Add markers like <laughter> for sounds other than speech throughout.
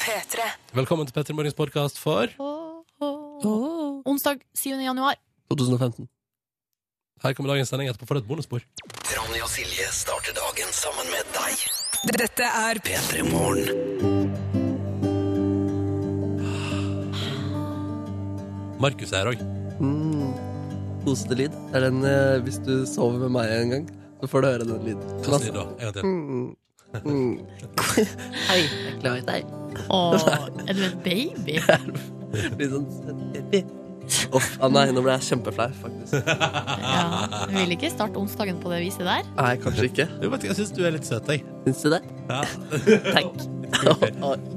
P3. Velkommen til Petter Morgens podkast for Onsdag 7. januar. 2015. Her kommer dagens sending etterpå for et bonusspor. Ronny og Silje starter dagen sammen med deg. Dette er P3 Morgen. Markus er her òg. Mm. Er den eh, hvis du sover med meg en gang, så får du høre den lyden. Hva sier du da? En gang til. Mm. Mm. <laughs> Hei, jeg er glad i deg. Åh, er du en baby? <laughs> Litt sånn baby. Uff, oh, nei, nå ble jeg kjempeflau, faktisk. Ja. Du vil ikke starte onsdagen på det viset der? Nei, kanskje ikke. Jo, vet, jeg syns du er litt søt, jeg. Syns du det? Ja. <laughs> Takk.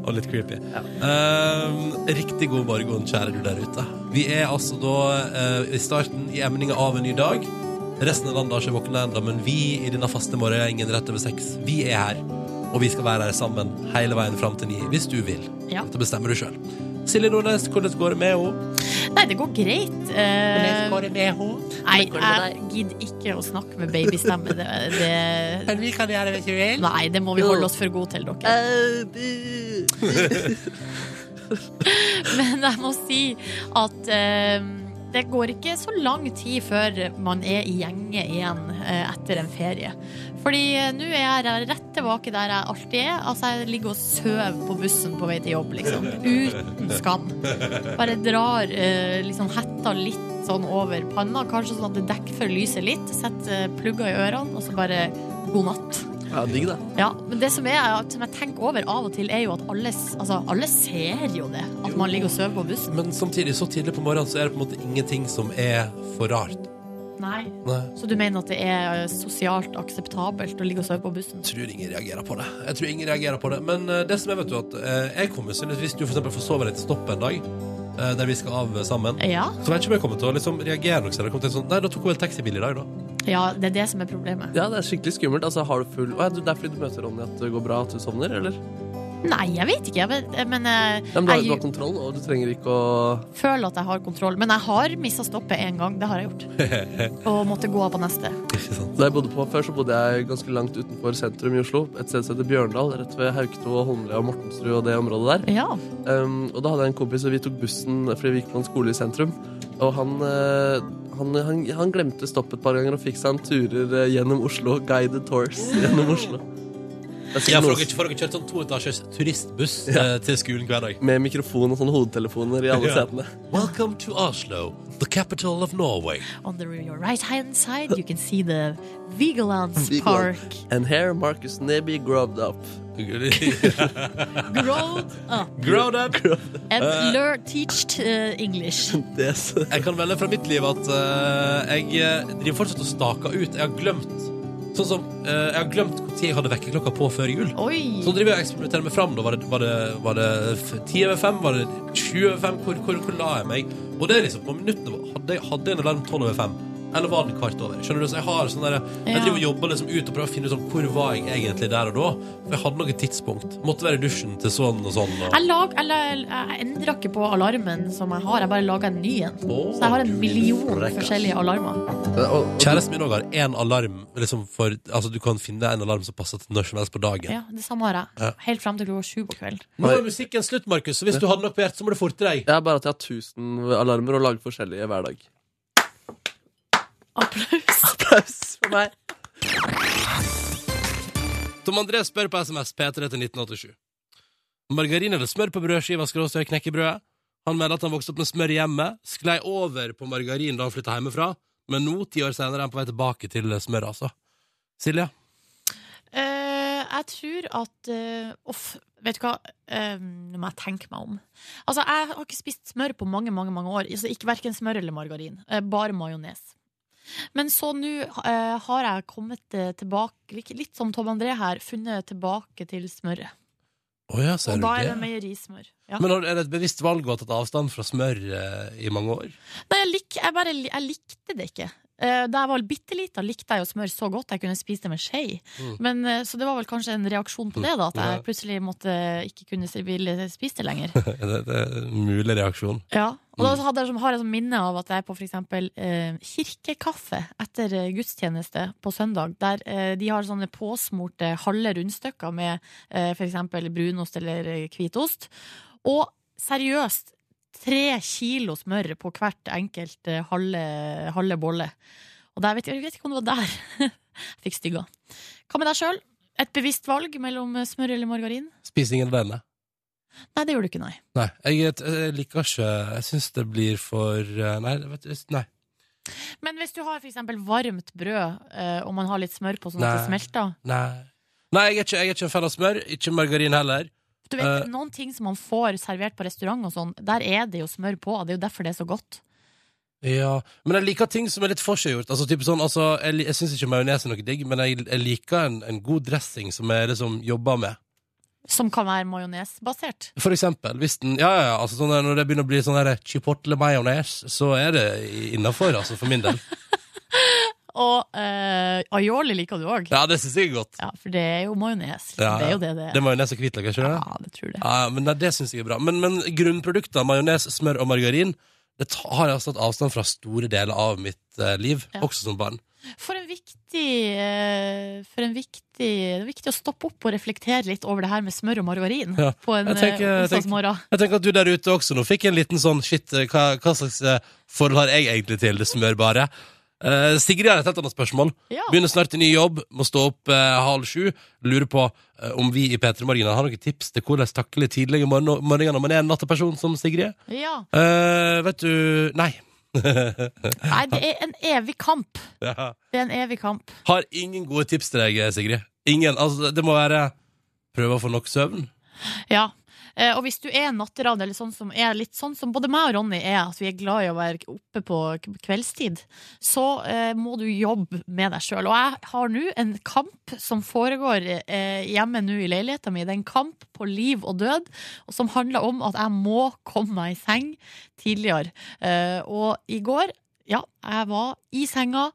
Og litt creepy. Um, riktig god morgen, kjære du der ute. Vi er altså da uh, i starten i emninga av en ny dag. Resten av landet har ikke våkna ennå, men vi i denne faste morgengjengen rett over seks, vi er her. Og vi skal være her sammen hele veien fram til ni, hvis du vil. Ja. Dette bestemmer du sjøl. Silje Nordnes, hvordan går det med henne? Nei, det går greit. Eh, det med henne? nei, jeg gidder ikke å snakke med babystemme. Det, det, Men vi kan gjøre det hvis vi vil. nei, det må vi holde oss for gode til, dere. Bu. <laughs> Men jeg må si at eh, det går ikke så lang tid før man er i gjenge igjen eh, etter en ferie. Fordi eh, nå er jeg rett tilbake der jeg alltid er. Altså, jeg ligger og sover på bussen på vei til jobb, liksom. Uten skam. Bare drar eh, liksom hetta litt sånn over panna, kanskje sånn at det dekker for lyset litt. Setter plugger i ørene, og så bare god natt. Ja, digg, det. Ja, men det som, er, som jeg tenker over av og til, er jo at alle, altså, alle ser jo det. At man ligger og sover på bussen. Men samtidig, så tidlig på morgenen, så er det på en måte ingenting som er for rart. Nei. Nei. Så du mener at det er sosialt akseptabelt å ligge og sove på bussen? Jeg tror ingen reagerer på det. Jeg tror ingen reagerer på det. Men eh, det som jeg vet du, at eh, jeg kommer til, Hvis du for får sove deg til stopp en dag, eh, der vi skal av sammen, Ja. så vet jeg ikke om jeg kommer til å liksom reagere noe. til sånn, Nei, da tok hun vel taxibil i dag, da. Ja, det er det som er problemet. Ja, det er skikkelig skummelt. Altså, har du full Det er fordi du møter Ronny at det går bra at du sovner, eller? Nei, jeg vet ikke. Men, men eh, men du har, du har kontroll, og du trenger ikke å føler at jeg har kontroll. Men jeg har mista stoppet én gang. Det har jeg gjort. <laughs> Og måtte gå av på neste. Da jeg bodde på, Før så bodde jeg ganske langt utenfor sentrum i Oslo. Et sted som heter Bjørndal, rett ved Haukto og Holmlia og Mortensrud og det området der. Ja. Um, og da hadde jeg en kompis, og vi tok bussen fordi vi gikk på en skole i sentrum. Og han, eh, han, han, han glemte stopp et par ganger og fikk seg en turer eh, gjennom Oslo. Guided tours gjennom Oslo. Ja, for dere, for dere kjørte sånn toetasjes turistbuss eh, til skolen hver dag. med mikrofon og sånne hodetelefoner i alle <laughs> Ja. setene. Welcome to Oslo, the capital of Norway. On the, your right hand side you can see the Vigelands <laughs> Vigeland. Park. And here Marcus Neby growed up. <laughs> Growed up. Grown up. And learn, teached uh, English. Det er så- Jeg kan melde fra mitt liv at eh, jeg eh, driver fortsatt og staker ut. Jeg har glemt Sånn som eh, Jeg har glemt når jeg hadde vekkerklokka på før jul. Oi! Så driver jeg og eksperimenterer meg fram. Da. Var, det, var, det, var det f- ti over 5? Var det 20 over 5? Hvor, hvor, hvor la jeg meg? Og det er liksom på minuttene Hadde jeg hadde jeg en alarm tolv over fem? Eller var den kvart over? Skjønner du? Så jeg har sånn der, Jeg driver og jobber liksom ut og prøver å finne ut sånn, hvor var jeg egentlig der og da. For jeg hadde noe tidspunkt. Måtte være i dusjen til sånn og sånn. Og... Jeg, lag, eller, jeg endra ikke på alarmen som jeg har, jeg bare laga en ny en. Så jeg har en million frekk, forskjellige alarmer. Og, og, Kjæresten min òg har én alarm. Liksom for, altså, du kan finne en alarm som passer til når som helst på dagen. Ja, Det samme har jeg. Ja. Helt fram til klokka sju på kvelden. Nå er musikken slutt, Markus, så hvis du hadde noe på hjertet, så må du forte deg. jeg er bare at jeg har 1000 alarmer og lager forskjellige hver dag. Applaus. <laughs> Applaus for meg. Tom André spør på SMS P3 til 1987. Margarin eller smør på brødskiva skråstrek knekkebrødet? Han mener at han vokste opp med smør hjemme, sklei over på margarin da han flytta hjemmefra, men nå, ti år senere, er han på vei tilbake til smør, altså. Silja? Uh, jeg tror at Uff, uh, vet du hva? Eh, Nå må jeg tenke meg om. Altså, Jeg har ikke spist smør på mange mange, mange år. Altså, ikke Verken smør eller margarin. Eh, bare majones. Men så nå eh, har jeg kommet eh, tilbake, litt- som Tom André her, funnet tilbake til smøret. Oh ja, Og da er det det? meierismør. Ja. Men er det et bevisst valg å ha tatt avstand fra smør eh, i mange år? Nei, jeg, lik, jeg bare jeg likte det ikke. Eh, Da jeg var bitte lita, likte jeg jo smør så godt jeg kunne spise det med skje. Men, eh, så det var vel kanskje en reaksjon på det, da, at jeg plutselig måtte ikke kunne spise det lenger. <laughs> det, det er en mulig reaksjon. Ja, og da hadde jeg, som- har jeg sånn minne av at jeg på for eksempel eh, kirkekaffe etter eh, gudstjeneste på søndag, der eh, de har sånne påsmorte halve rundstykker med eh, eksempel brunost eller hvitost, og seriøst tre kilo smør på hvert enkelt eh, halve, halve bolle. Og der vet jeg, jeg vet ikke om det var der <laughs> jeg fikk stygga. Hva med deg sjøl? Et bevisst valg mellom eh, smør eller margarin? Spis ingen av delene. Nei, det gjorde du ikke, nei. Nei, jeg, jeg liker ikke Jeg syns det blir for eh, Nei, vet nei. Men hvis du har for eksempel varmt brød, eh, og man har litt smør på sånn at det smelter Nei, nei jeg, er ikke, jeg er ikke en fan av smør. Ikke margarin heller. Du vet, Eh. Noen ting som man får servert på restaurant, og sånn, der er det jo smør på. Det er jo derfor det er så godt. Ja, Men jeg liker ting som er litt forseggjort. Altså, sånn, altså, jeg, li- jeg syns ikke majones er noe digg, men jeg, jeg liker en, en god dressing som jeg liksom jobber med. Som kan være majonesbasert. For eksempel, hvis den Ja, ja, ja, altså sånn der, når det begynner å bli sånn der chipotle majones, så er det innafor, altså, for min del. <laughs> Og eh, aioli liker du òg. Ja, det syns jeg er godt. Ja, for det er jo majones. Ja, Det er jo det det er. Det er. majones og hvitløk, ikke det? Ja, det tror jeg. Ja, men nei, det syns jeg er bra. Men, men grunnprodukter, majones, smør og margarin, det ta- har jeg tatt avstand fra store deler av mitt eh, liv, Ja. også som barn. For en viktig eh, For en viktig Det er viktig å stoppe opp og reflektere litt over det her med smør og margarin Ja, på en jeg tenker- eh, jeg tenker- onsdagsmorgen. Jeg tenker at du der ute også nå fikk en liten sånn shit, eh, hva, hva slags eh, forhold har jeg egentlig til det smørbare? Eh, Sigrid har et helt annet spørsmål. Ja. Begynner snart i ny jobb, må stå opp uh, halv sju. Lurer på uh, om vi i P3 Morgen har noen tips til hvordan takle tidlige morgen morgener når man er en natteperson som Sigrid ja. Vet du Nei. <laughs> Nei, det er en evig kamp. Ja. Det er en evig kamp. Har ingen gode tips til deg, Sigrid. Ingen. Altså, det må være prøve å få nok søvn. Ja. Eh, og hvis du er natteravn, eller sånn som er litt sånn som både meg og Ronny er, at vi er glad i å være oppe på kveldstid, så eh, må du jobbe med deg sjøl. Og jeg har nå en kamp som foregår eh, hjemme nå i leiligheta mi. Det er en kamp på liv og død, og som handler om at jeg må komme meg i seng tidligere. Eh, og i går, ja, jeg var i senga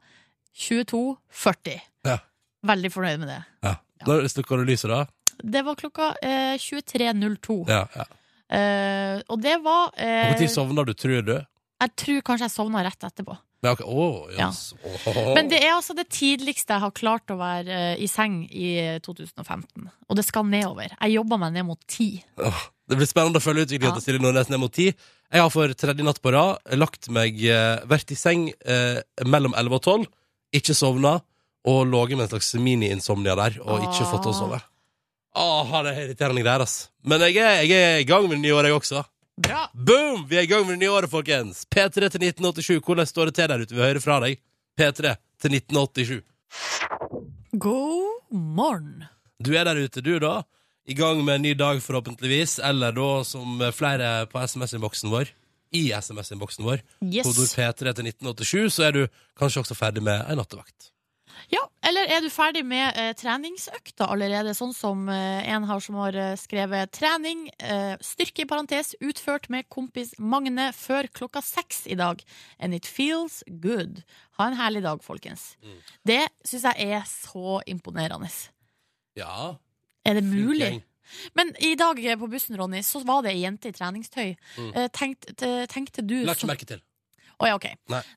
22.40. Ja. Veldig fornøyd med det. Ja. Da slukker du lyset, da? Det var klokka eh, 23.02. Ja, ja. Eh, og det var eh, Når sovner du, tror du? Jeg tror kanskje jeg sovna rett etterpå. Ja, ok. Åh, Ja. yes. Åh. Men det er altså det tidligste jeg har klart å være eh, i seng i eh, 2015. Og det skal nedover. Jeg jobber meg ned mot ti. Åh, Det blir spennende å følge utviklingen Ja. til Silje Nordnes ned mot ti. Jeg har for tredje natt på rad lagt meg eh, vært i seng eh, mellom 11 og 12, ikke sovna, og ligget med en slags mini-insomnia der, og ikke fått til å sove. Åh, det er irriterende greier, ass. Men jeg er, jeg er i gang med det nye året, jeg også. Bra! Boom! Vi er i gang med det nye året, folkens. P3 til 1987. Hvordan står det til der ute? Vi hører fra deg. P3 til 1987. God morgen. Du er der ute, du, da. I gang med en ny dag, forhåpentligvis. Eller da, som flere på SMS-innboksen vår, i SMS-innboksen vår, Yes. kodord P3 til 1987, så er du kanskje også ferdig med ei nattevakt. Ja, eller er du ferdig med eh, treningsøkta allerede, sånn som eh, en har som har eh, skrevet trening, eh, styrke i parentes, utført med kompis Magne før klokka seks i dag. And it feels good. Ha en herlig dag, folkens. Mm. Det syns jeg er så imponerende. Ja. Er det mulig? gjeng. Men i dag eh, på bussen, Ronny, så var det ei jente i treningstøy. Mm. Tenkte, tenkte du La ikke merke til. Å ja, ok.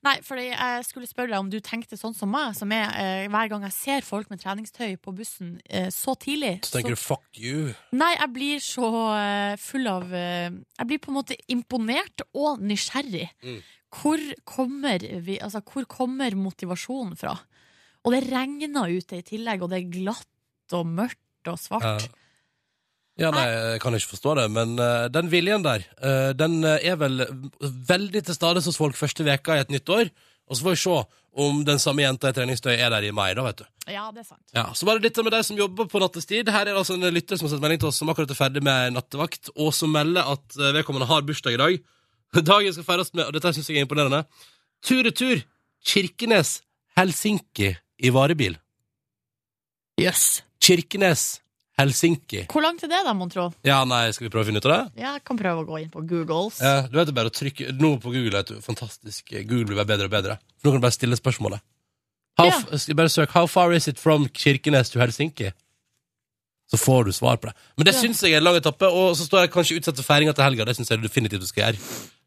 Nei. fordi jeg skulle spørre deg om du tenkte sånn som meg, som er eh, hver gang jeg ser folk med treningstøy på bussen eh, så tidlig Så tenker du 'fuck you'. Nei, jeg blir så eh, full av eh, Jeg blir på en måte imponert og nysgjerrig. Mm. Hvor kommer vi Altså, hvor kommer motivasjonen fra? Og det regner ute i tillegg, og det er glatt og mørkt og svart. Ja. Ja, nei, jeg kan ikke forstå det, men eh, den viljen der, eh, den eh, er vel veldig til stades hos folk første veka i et nytt år. Og så får vi se om den samme jenta i treningstøy er der i mai, da, vet du. Ja, det er sant. Ja, Så var det litt med de som jobber på nattestid. Her er det altså en lytter som har sett melding til oss som akkurat er ferdig med nattevakt, og som melder at eh, vedkommende har bursdag i dag. <laughs> Dagen skal feires med, og dette syns jeg er imponerende, tur-retur Kirkenes, Helsinki i varebil. Jøss. Kirkenes, Helsinki. Hvor langt er det, da, mon tro? Ja, nei, skal vi prøve å finne ut av det? Ja, Jeg kan prøve å gå inn på Googles. Ja, du vet det bare å trykke Nå på Google, er du. Fantastisk. Google blir bedre og bedre. Nå kan du bare stille spørsmålet. How, Ja. Bare søk 'How far is it from Kirkenes to Helsinki?' Så får du svar på det. Men det Ja. syns jeg er en lang etappe, og så står jeg kanskje utsatt for feiringa til helga. Det syns jeg definitivt du skal gjøre.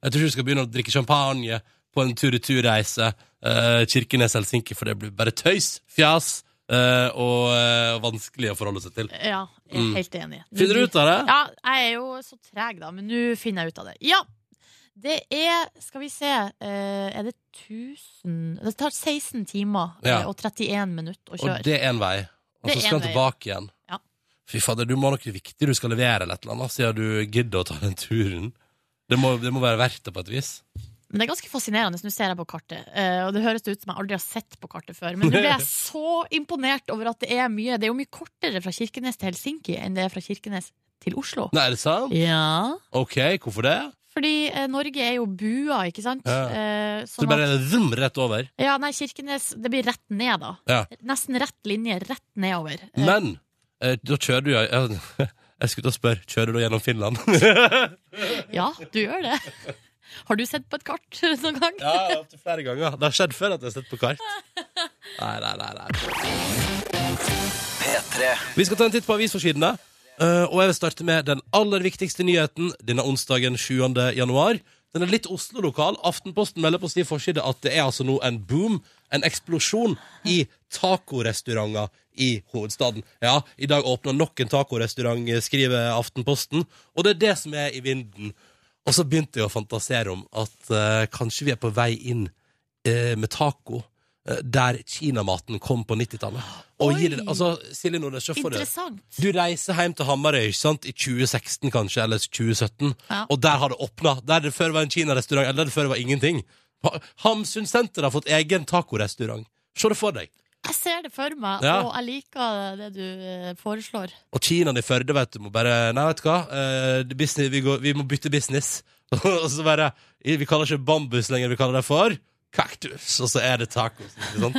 Jeg tror ikke du skal begynne å drikke champagne på en tur-retur-reise uh, Kirkenes-Helsinki, for det blir bare tøys, fjas og eh, vanskelig å forholde seg til. Ja, jeg er helt enig. Mm. Finner du ut av det? Ja, jeg er jo så treg, da, men nå finner jeg ut av det. Ja, det er Skal vi se eh, Er det 1000 Det tar 16 timer eh, Ja. og 31 minutter å kjøre. Og det er én vei. Og så skal han tilbake igjen. Ja. Fy fader, du må ha noe viktig du skal levere, eller et eller annet, siden du gidder å ta den turen. Det må, det må være verdt det på et vis. Men det er ganske fascinerende. Nå ser jeg på kartet, eh, og det høres ut som jeg aldri har sett på kartet før. Men nå ble jeg <laughs> så imponert over at det er mye Det er jo mye kortere fra Kirkenes til Helsinki enn det er fra Kirkenes til Oslo. Nei, er det sant? Ja. Ok, hvorfor det? Fordi eh, Norge er jo bua, ikke sant? Ja. Eh, Så sånn det bare at, zoom rett over? ja, nei, Kirkenes Det blir rett ned, da. Ja. Nesten rett linje, rett nedover. Eh, Men eh, da kjører du jo ja, <laughs> Jeg skulle til å spørre, kjører du gjennom Finland? <laughs> Ja, du gjør det. Har du sett på et kart <laughs> noen gang? ja, opptil flere ganger. Det har skjedd før at jeg har sett på kart. Nei, nei, nei, nei. P3. Vi skal ta en titt på avisforsidene. Uh, og jeg vil starte med den aller viktigste nyheten denne onsdagen 7. januar. Den er litt Oslo-lokal. Aftenposten melder på sin forside at det er altså nå en boom, en eksplosjon, i tacorestauranter i hovedstaden. Ja, i dag åpner nok en tacorestaurant, skriver Aftenposten. Og det er det som er i vinden. Og så begynte jeg å fantasere om at eh, kanskje vi er på vei inn eh, med taco eh, der kinamaten kom på 90-tallet. Og gir det, altså, Silje Nordnes, se for deg Interessant. du reiser hjem til Hamarøy ikke sant? i 2016 kanskje, eller 2017, Ja. og der har det åpna. Der det før var en kinarestaurant, eller der det før var ingenting. Ha- Hamsun senter har fått egen tacorestaurant. Se det for deg. Jeg ser det for meg, Ja. og jeg liker det du eh, foreslår. Og kinaen i Førde vet du, må bare Nei, vet du hva, Eh, det business, vi, går, vi må bytte business. <laughs> og så bare Vi kaller ikke bambus lenger, vi kaller det for kaktus. Og så er det tacos. Ikke sant?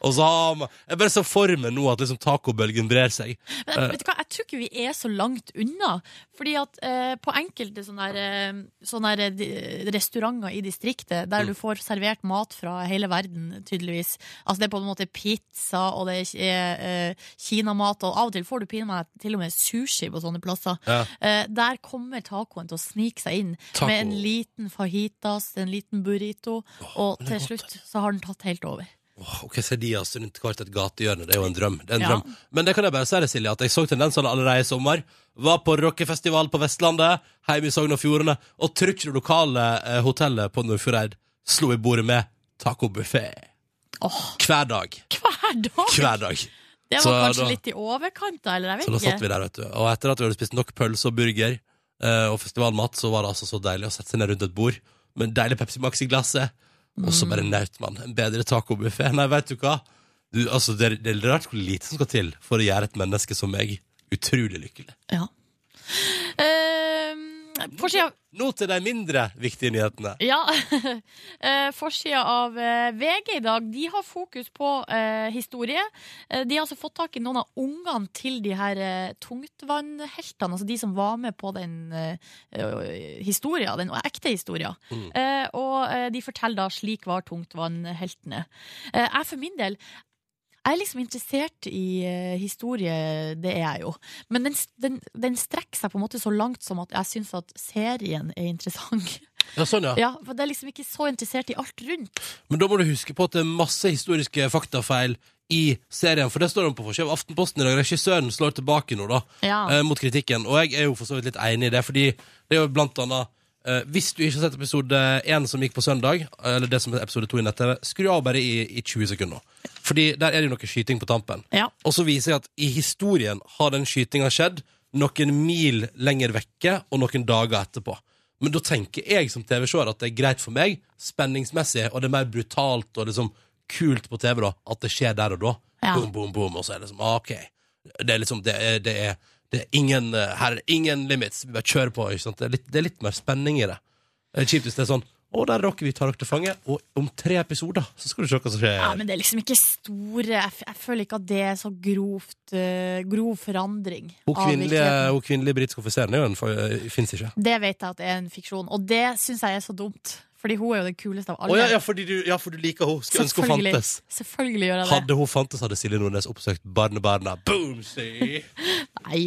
Og så har man Jeg bare så for meg nå at liksom tacobølgen brer seg. Men vet du hva, jeg tror ikke vi er så langt unna. Fordi at eh, på enkelte sånne, der, eh, sånne der, eh, restauranter i distriktet, der Mm. du får servert mat fra hele verden, tydeligvis Altså det er på en måte pizza, og det er eh, kinamat, og av og til får du pinadø til og med sushi på sånne plasser. Ja. Eh, der kommer tacoen til å snike seg inn Taco. med en liten fajitas, en liten burrito, og det er til slutt så har den tatt helt over. Åh, ok, Sardias rundt hvert et gatehjørne, det er jo en drøm. Det er en Ja. drøm. Men det kan jeg bare si deg, Silje, at jeg så tendensene allerede i sommer. Var på rockefestival på Vestlandet, hjemme i Sogn og Fjordane, og tror ikke det lokale eh, hotellet på Nordfjordeid slo i bordet med tacobuffé. Åh, Hver dag. hver dag! Hver dag. Det Så var kanskje da- litt i overkant, da, eller jeg Så da vet satt ikke. vi der, vet du. Og etter at vi hadde spist nok pølse og burger eh, og festivalmat, så var det altså så deilig å sette seg ned rundt et bord med en deilig Pepsi Max i glasset, og så bare naut man. En bedre tacobuffé. Nei, vet du hva? Du, altså, det, er- det er rart hvor lite som skal til for å gjøre et menneske som meg utrolig lykkelig. Ja. Uh, Forsida Nå til de mindre viktige nyhetene. ja. <laughs> Eh, Forsida av eh, VG i dag De har fokus på eh, historie. Eh, de har altså fått tak i noen av ungene til de her eh, tungtvannheltene. Altså de som var med på den eh, historia, den ekte historia. Mm. Eh, og de forteller da 'Slik var tungtvannheltene'. Eh, jeg for min del jeg er liksom interessert i eh, historie, det er jeg jo. Men den, den, den strekker seg på en måte så langt som at jeg syns at serien er interessant. Ja, sånn, ja. <laughs> Ja, for det er liksom ikke så interessert i alt rundt. Men da må du huske på at det er masse historiske faktafeil i serien, for det står om på forskjell. Aftenposten i dag. Regissøren slår tilbake nå, da. Ja. eh, mot kritikken. Og jeg er jo for så vidt litt enig i det, fordi det er jo blant annet eh, Hvis du ikke har sett episode 1 som gikk på søndag, eller det som er episode 2 i nett-TV, skru av bare i, i 20 sekunder. Fordi der er det jo noe skyting på tampen. Ja. Og så viser jeg at i historien har den skytinga skjedd noen mil lenger vekke og noen dager etterpå. Men da tenker jeg som TV-seer at det er greit for meg, spenningsmessig, og det er mer brutalt og liksom kult på TV da, at det skjer der og da. Ja. Boom, boom, boom, og så er det liksom, ok. Det er liksom, det er, det er, det er ingen, eh, her er det ingen limits, vi bare kjører på, ikke sant? Det er litt, det er litt mer spenning i det. Det er kjipt hvis det er sånn, å, der rocker vi tar dere til fange, og om tre episoder, så skal du se hva som skjer. ja, men det er liksom ikke store Jeg, jeg føler ikke at det er så grovt uh, grov forandring. Hun kvinnelige, kvinnelige britiske offiseren er for- eh, ikke. Det vet jeg at det er en fiksjon, og det syns jeg er så dumt. Fordi hun er jo det kuleste av alle. alle. ja, ja, fordi du, ja, for du liker henne. Skulle ønske hun fantes. Selvfølgelig gjør jeg det. Hadde hun fantes, hadde Silje Nordnes oppsøkt Barnebarna. Boom, see. <laughs> Nei.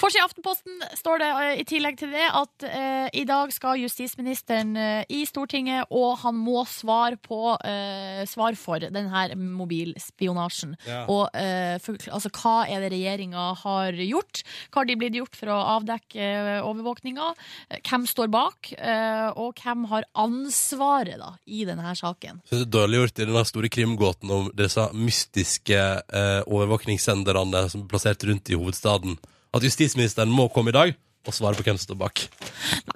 Forsida i Aftenposten står det eh, i tillegg til det at eh, i dag skal justisministeren eh, i Stortinget, og han må svare på eh, svar for den her mobilspionasjen. Ja. Og eh, for, altså, hva er det regjeringa har gjort? Hva har de blitt gjort for å avdekke eh, overvåkninga? Eh, Hvem står bak? Eh, og hvem har ansvaret da, i denne saken? Synes det er dårlig gjort i denne store krimgåten om disse mystiske eh, overvåkningssenderne som er plassert rundt i hovedstaden. At justisministeren må komme i dag og svare på hvem som står bak.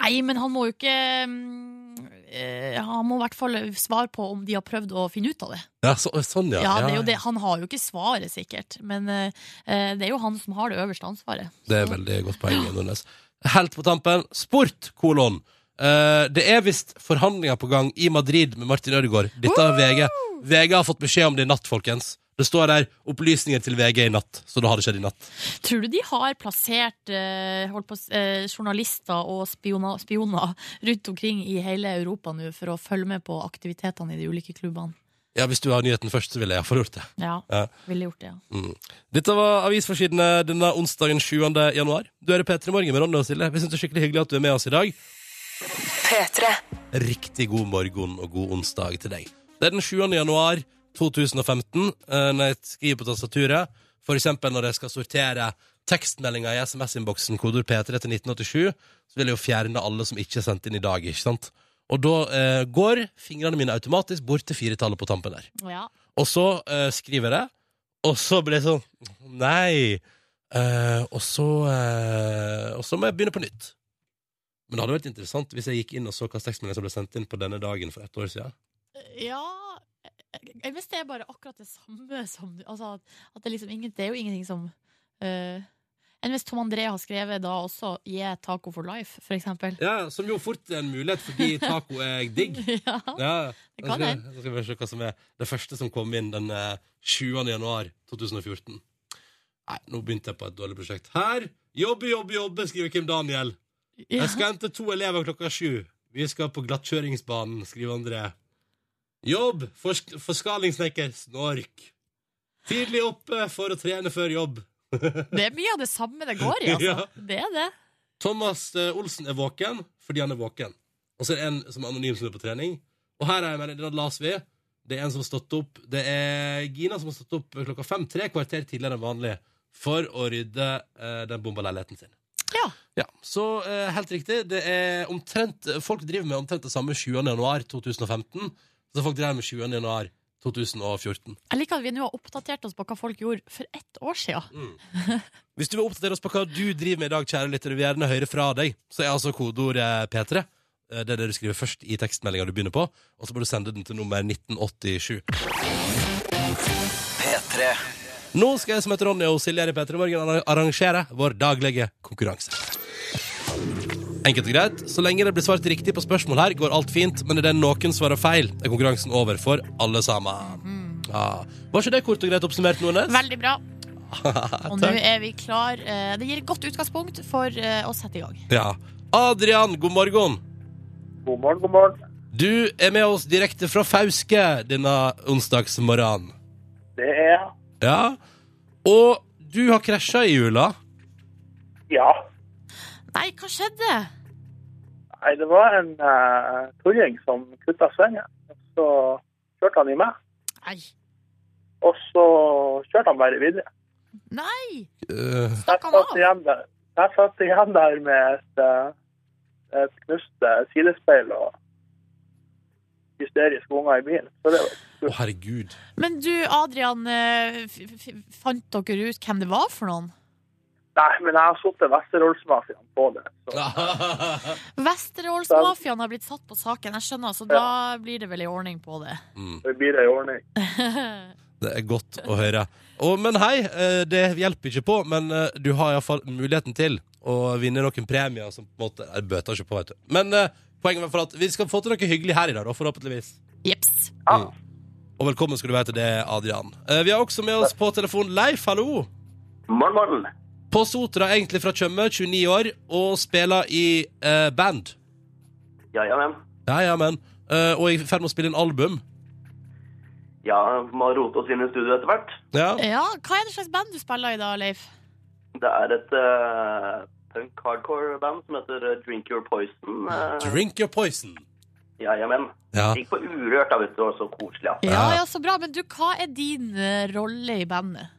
Nei, men han må jo ikke eh, Han må i hvert fall svare på om de har prøvd å finne ut av det. Ja, så, sånn, ja. Ja, det det. Han har jo ikke svaret, sikkert. Men eh, det er jo han som har det øverste ansvaret. Det er veldig godt poeng, Nordnes. Helt på tampen, sport, kolon. Eh, det er visst forhandlinger på gang i Madrid med Martin Ødegaard. Dette har VG. VG har fått beskjed om det i natt, folkens. Det står der 'opplysninger til VG i natt', så da har det skjedd i natt. Tror du de har plassert eh, på, eh, journalister og spioner, spioner rundt omkring i hele Europa nå for å følge med på aktivitetene i de ulike klubbene? Ja, Hvis du har nyheten først, så ville jeg iallfall gjort det. Ja, Ja. ville gjort det, ja. Mm. Dette var avisforsidene denne onsdagen 7. januar. Du hører P3 Morgen med Ronny og Silje. Vi syns det er skikkelig hyggelig at du er med oss i dag. P3. Riktig god morgen og god onsdag til deg. Det er den 7. januar 2015 eh, når jeg skriver på tastaturet. For eksempel når jeg skal sortere tekstmeldinger i SMS-innboksen, kodord P3 til 1987, så vil jeg jo fjerne alle som ikke er sendt inn i dag, ikke sant? Og da eh, går fingrene mine automatisk bort til firetallet på tampen der. ja. Og så eh, skriver jeg det, og så blir det sånn Nei. Eh, og så eh, Og så må jeg begynne på nytt. Men det hadde vært interessant hvis jeg gikk inn og så hva tekstmeldingen som ble sendt inn på denne dagen for ett år siden. Ja jeg, Hvis det er bare akkurat det samme som altså, at- det, liksom ingen, det er jo ingenting som uh, Enn hvis Tom André har skrevet da også 'Gi taco for life', for eksempel. Ja, Som jo fort er en mulighet, fordi taco er digg. <laughs> ja. Ja, Det kan hende. nå skal vi se hva som er det første som kom inn den eh, 7. januar 2014. Nei, nå begynte jeg på et dårlig prosjekt. Her! Jobbe, jobbe, jobbe, skriver Kim Daniel. Ja. Jeg skal hente to elever klokka sju. Vi skal på glattkjøringsbanen, skriver André. Jobb! Forsk forskalingssnekker. Snork. Tidlig oppe for å trene før jobb. <laughs> Det er mye av det samme det går i, altså. Ja. Det er det. Thomas eh, Olsen er våken fordi han er våken. Og så er det en som er anonym som er på trening. Og her er jeg med, det las vi. Det er en som har stått opp Det er Gina som har stått opp klokka fem, tre kvarter tidligere enn vanlig, for å rydde eh, den bomba leiligheten sin. Ja. Så eh, helt riktig. Det er omtrent Folk driver med omtrent det samme 20. januar 2015 Så folk driver med 20. januar 2014. Jeg liker at vi nå har oppdatert oss på hva folk gjorde for ett år siden. <laughs> Hvis du vil oppdatere oss på hva du driver med i dag, kjære lytter, og vil gjerne høre fra deg, så er altså kodeordet P3. Eh, Det er det du skriver først i tekstmeldinga du begynner på, og så må du sende den til nummer 1987. P3. Nå skal jeg som heter Ronny og Silje her i P3 Morgen arrangere vår daglige konkurranse. Enkelt og greit. Så lenge det blir svart riktig på spørsmål her, går alt fint. Men er det noen svarer feil, er konkurransen over for alle sammen. Ja. Var ikke det kort og greit oppsummert, Nordnes? Veldig bra. <laughs> Og nå er vi klar. Eh, Det gir et godt utgangspunkt for eh, å sette i gang. Ja. Adrian, god morgen. God morgen, god morgen. Du er med oss direkte fra Fauske denne onsdagsmorgenen. Det er jeg. Ja. Og du har krasja i jula. Ja. Nei, hva skjedde? Nei, det var en uh, tulling som kutta svingen. Så kjørte han i meg. Nei. Og så kjørte han bare videre. Nei! Eh, Stakk han av? jeg satt igjen der med et, eh, et knust sidespeil og hysteriske unger i bilen. Så det var Å, herregud. Men du, Adrian, f f fant dere ut hvem det var for noen? Nei, men jeg har satt Vesterålsmafiaen på det. <laughs> Vesterålsmafiaen har blitt satt på saken, jeg skjønner, så da blir det vel i ordning på det. Mm, det blir det i ordning. <laughs> det er godt å høre. Og, men hei, eh, det hjelper ikke på, men eh, du har iallfall muligheten til å vinne noen premier som på en måte Jeg bøter ikke på, vet du. Men eh, poenget er for at vi skal få til noe hyggelig her i dag, da, forhåpentligvis. Jeps. Ja. Og velkommen skal du være til det, Adrian. Vi har også med oss på telefon Leif, hallo. Morgen, morgen. På Sotra, egentlig fra Tjøme, 29 år, og spiller i eh, band. Ja, ja, men. Ja, ja, men eh, og er i ferd med å spille inn album. Ja, må rote oss inn i studio etter hvert. Ja. Ja, Hva er det slags band du spiller i da, Leif? Det er et uh, punk hardcore-band som heter eh, Drink Your Poison. Uh, Drink Your Poison. Ja, Ja. Gikk på Urørt, da, vet du. Så koselig, Ja. Ja, ja, så bra. Men du, hva er din uh, rolle i bandet?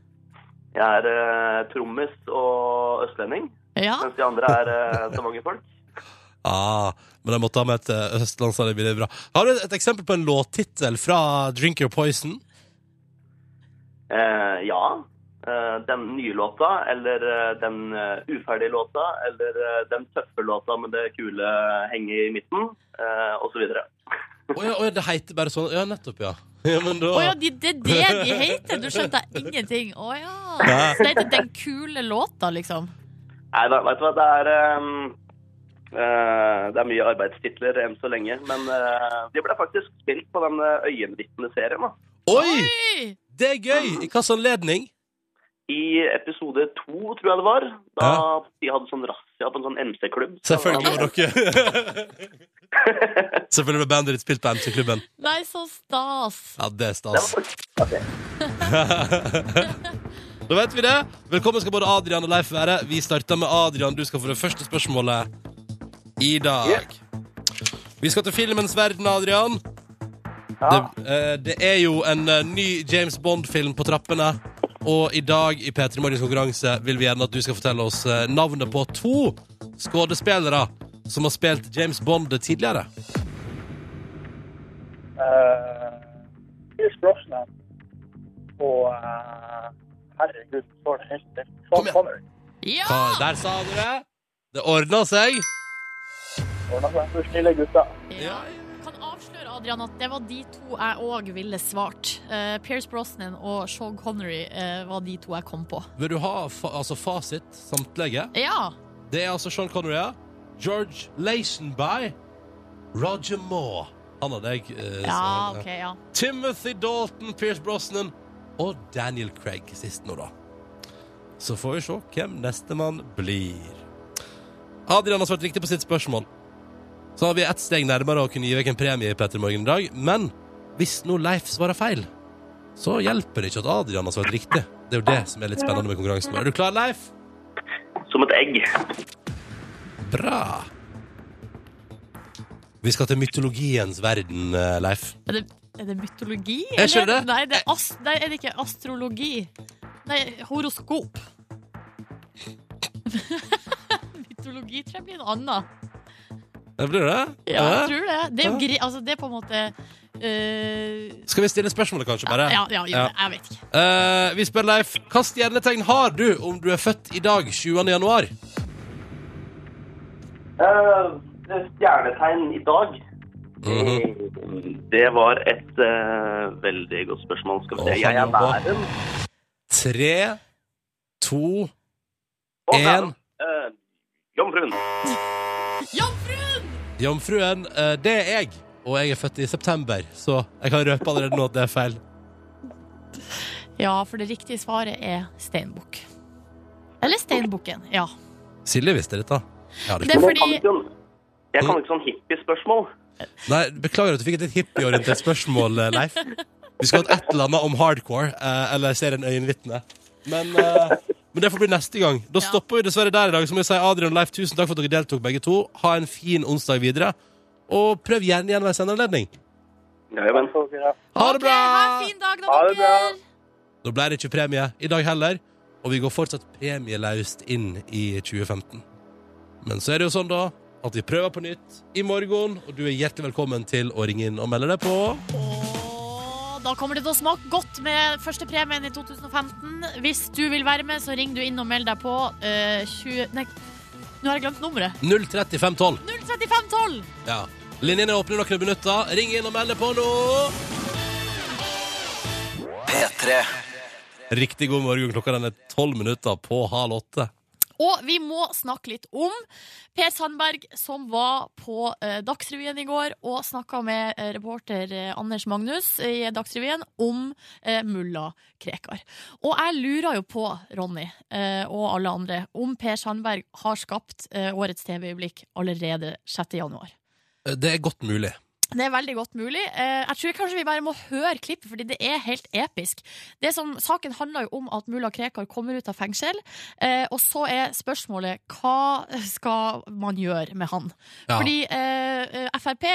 Jeg er uh, trommis og østlending, Ja, mens de andre er uh, mange folk. <laughs> Ah, men jeg måtte ha med et eh, østlandsalibi. Det er bra. Har du et eksempel på en låttittel fra Drink Your Poison? Eh, ja. Eh, den nye låta, eller eh, den eh, uferdige låta, eller eh, den tøffe låta med det kule henget i midten, uh, osv. <laughs> Å ja, å ja, det heter bare sånn. Ja, nettopp, ja. ja men da Å ja, de, det er det de heter? Du skjønte ingenting. Å ja. Ja. Så det heter Den kule låta, liksom? Nei da, vet du hva, det er ehm, eh, Det er mye arbeidstitler enn så lenge, men eh, de ble faktisk spilt på den uh, Øyenvitne-serien. da. Oi! Oi! Det er gøy! I hvilken anledning? I episode to, tror jeg det var, da de hadde sånn razzia på en sånn MC-klubb. så- Selvfølgelig var dere <laughs> Selvfølgelig ble bandet ditt spilt på MC-klubben. Nei, så stas. Ja, det er stas. <laughs> Da vet vi det. Velkommen skal både Adrian og Leif være. Vi starter med Adrian. Du skal få det første spørsmålet i dag. Vi skal til filmens verden, Adrian. Det, eh, det er jo en eh, ny James Bond-film på trappene. Og i dag i P3 Morgens konkurranse vil vi gjerne at du skal fortelle oss eh, navnet på to skuespillere som har spilt James Bond tidligere. Uh, Pierce Brosnan og uh, Herregud, står det helt stilt. Sean. Connery. Ja! Hva- Der sa du det! Det ordna seg. Ordnet seg for snille gutter. ja. Kan avsløre, Adrian, at det var de to jeg òg ville svart. Uh, Pierce Brosnan og Sean Connery uh, var de to jeg kom på. Vil du ha fa altså fasit, samtlige? Ja. Det er altså Sean Connery, ja. George Lazenby. Roger Moore. Han hadde jeg Uh, Ja, så- OK, ja. Timothy Dalton, Pierce Brosnan og Daniel Craig sist nå, da. Så får vi se hvem nestemann blir. Adrian har svart riktig på sitt spørsmål. Så har vi ett steg nærmere å kunne gi vekk en premie i Petter Morgen i dag. Men hvis nå Leif svarer feil, så hjelper det ikke at Adrian har svart riktig. Det er jo det som er litt spennende med konkurransen. Er du klar, Leif? Som et egg. Bra. Vi skal til mytologiens verden, eh, Leif. Er det, er det mytologi? Er ikke eller? det? Nei, det er, ast nei, er det ikke astrologi? Nei, horoskop. <laughs> mytologi tror jeg blir noe annet. Det blir det? Ja, jeg tror det. Det er, jo gri altså, det er på en måte øh, Skal vi stille spørsmålet, kanskje, bare? Ja, ja, ja, Ja. jeg vet ikke. Eh, vi spør Leif, hva stjernetegn har du om du er født i dag, 20. januar? Uh, stjernetegn i dag. Mm Det var et uh, veldig godt spørsmål. Skal vi se. Jeg er væren. Tre, to, én. Eh, Jomfruen. <laughs> Jomfruen! Eh, det er jeg. Og jeg er født i september, så jeg kan røpe allerede nå at det er feil. Ja, for det riktige svaret er steinbukk. Eller steinbukken, ja. Silje visste dette. Ja, det Det er Men jeg kan fordi ikke, jeg kan ikke sånn hippiespørsmål. Nei, Beklager at du fikk et litt hippieorientert spørsmål, eh, Leif. Vi skulle hatt et eller annet om hardcore, eh, eller serien Øyenvitne. Men, eh, men det får bli neste gang. Da Ja. stopper vi dessverre der i dag. Så må jeg si Adrian og Leif, tusen takk for at dere deltok, begge to. Ha en fin onsdag videre. Og prøv gjerne igjen ved en sendeanledning. Ja, Ha det Ok, Ha en fin dag, da, Ha det bra. dere. Da ble det ikke premie i dag heller, og vi går fortsatt premieløst inn i 2015. Men så er det jo sånn, da, at vi prøver på nytt i morgen, og du er hjertelig velkommen til å ringe inn og melde deg på. Da kommer det til å smake godt med førstepremien i 2015. Hvis du vil være med, så ring du inn og meld deg på Uh, 20... Nei, nå har jeg glemt nummeret. 03512. 03512! Ja. Linjene er åpne noen minutter. Ring inn og meld deg på nå! P3. Riktig god morgen. Klokka den er tolv minutter på halv åtte. Og vi må snakke litt om Per Sandberg, som var på eh, Dagsrevyen i går og snakka med eh, reporter eh, Anders Magnus i Dagsrevyen om mulla Krekar. Og jeg lurer jo på, Ronny og alle andre, om Per Sandberg har skapt årets TV-øyeblikk allerede 6. januar. Det er godt mulig. Det er veldig godt mulig. Eh, Jeg tror kanskje vi bare må høre klippet, fordi det er helt episk. Det som, saken handler jo om at mulla Krekar kommer ut av fengsel, eh, og så er spørsmålet hva skal man gjøre med han? Ja. Fordi eh, eh, Frp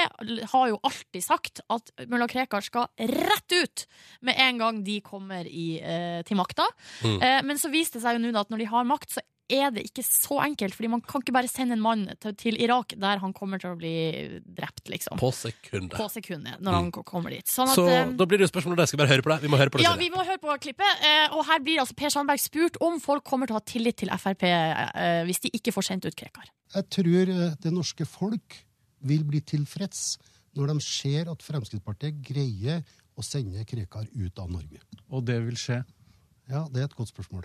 har jo alltid sagt at mulla Krekar skal rett ut med en gang de kommer i, eh, til makta. Mm. Eh, men så viste det seg jo nå at når de har makt, så er det ikke så enkelt. Fordi man kan ikke bare sende en mann til, til Irak der han kommer til å bli drept, liksom. På sekundet. På sekundet, når han ko- kommer dit. Sånn at, Så eh, da blir det jo spørsmål om det. Skal bare høre på det? Vi må høre på det. ja, vi må høre på klippet. eh, Og her blir altså Per Sandberg spurt om folk kommer til å ha tillit til Frp eh, hvis de ikke får sendt ut Krekar. Jeg tror det norske folk vil bli tilfreds når de ser at Fremskrittspartiet greier å sende Krekar ut av Norge. Og det vil skje. Ja, det er et godt spørsmål.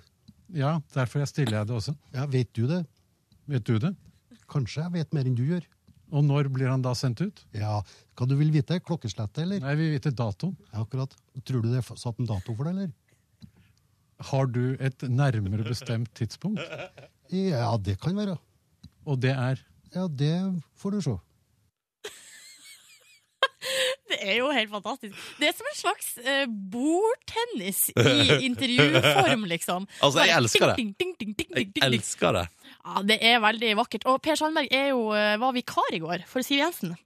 Ja, derfor stiller jeg det også. Ja, Vet du det? Vet du det? Kanskje jeg vet mer enn du gjør. Og når blir han da sendt ut? Ja, Hva du vil vite? Klokkeslettet, eller? Nei, vi vil vite datoen. Ja, akkurat. Tror du det er satt en dato for det, eller? Har du et nærmere bestemt tidspunkt? Ja, det kan være. Og det er Ja, det får du se. Det er jo helt fantastisk. Det er som en slags eh, bordtennis i intervjuform, <laughs> liksom. Altså, jeg elsker det. Jeg elsker det. Ja, det er veldig vakkert. Og Per Sandberg er jo, eh, var vikar i går for Siv Jensen.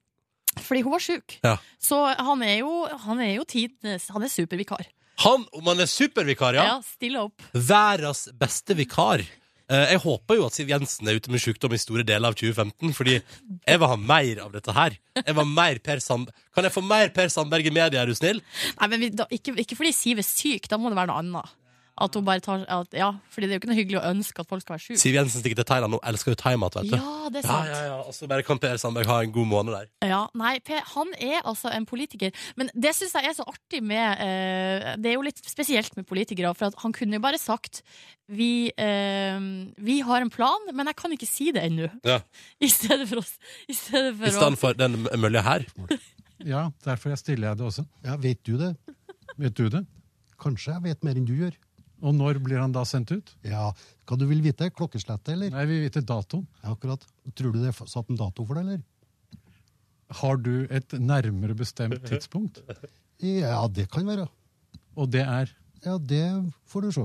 Fordi hun var sjuk. Ja. Så han er jo, han er jo tidenes Han er supervikar. Han, om han er supervikar, ja. Ja, stille opp. Verdens beste vikar. Eh, Jeg håper jo at Siv Jensen er ute med sykdom i store deler av 2015, fordi jeg vil ha mer av dette her. Jeg vil ha mer Per Sandberg. Kan jeg få mer Per Sandberg i media, er du snill? Nei, men vi, da, ikke, ikke fordi Siv er syk, da må det være noe annet. At hun bare tar at, Ja, fordi det er jo ikke noe hyggelig å ønske at folk skal være sjuke. Siv Jensen stikker til Thailand hun elsker jo thaimat, vet du. Ja, det er Ja, sant. ja, ja. Og så bare kan Per Sandberg ha en god måned der. Ja, nei, P, han er altså en politiker. Men det syns jeg er så artig med eh, Det er jo litt spesielt med politikere, for at han kunne jo bare sagt vi, eh, vi har en plan, men jeg kan ikke si det ennå. Ja. <laughs> I stedet for, oss, i stedet for I stedet for den mølja her. <laughs> Ja, derfor jeg stiller jeg det også. Ja, Vet du det? Vet du det? Kanskje jeg vet mer enn du gjør. Og når blir han da sendt ut? Ja, Hva du vil vite? Klokkeslettet, eller? Nei, vi vite datoen. Ja, akkurat. Tror du det er satt en dato for det, eller? Har du et nærmere bestemt tidspunkt? <laughs> Ja, det kan være. Og det er Ja, det får du se.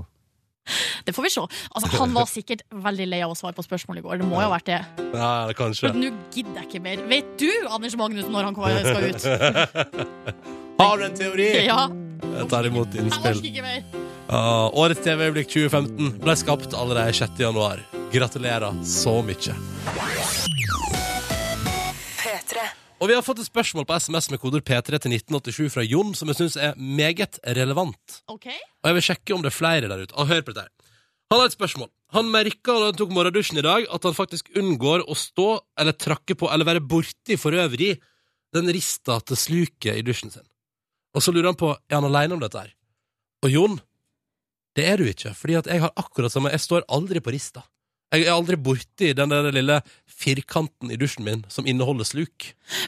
Det får vi se. Altså, han var sikkert veldig lei av å svare på spørsmål i går. Det må jo ha vært det. Ja, kanskje. Men nå gidder jeg ikke mer. Vet du, Anders Magnus, når han kommer- skal ut? <laughs> Har du en teori? Ja, Jeg tar imot jeg innspill. orker ikke mer. Ah, årets TV-øyeblikk 2015 ble skapt allerede 6. januar. Gratulerer så mye. P3. Og vi har fått et spørsmål på SMS med koder P3 til 1987 fra Jon, som jeg syns er meget relevant. Okay. Og jeg vil sjekke om det er flere der ute. Og hør på dette. Han har et spørsmål. Han merka da han tok morgendusjen i dag, at han faktisk unngår å stå eller trakke på eller være borti for øvrig den rista til sluket i dusjen sin. Og så lurer han på er han aleine om dette her. Og Jon, det er du ikke, fordi at jeg har akkurat samme Jeg står aldri på rista. Jeg er aldri borti den der lille firkanten i dusjen min som inneholder sluk.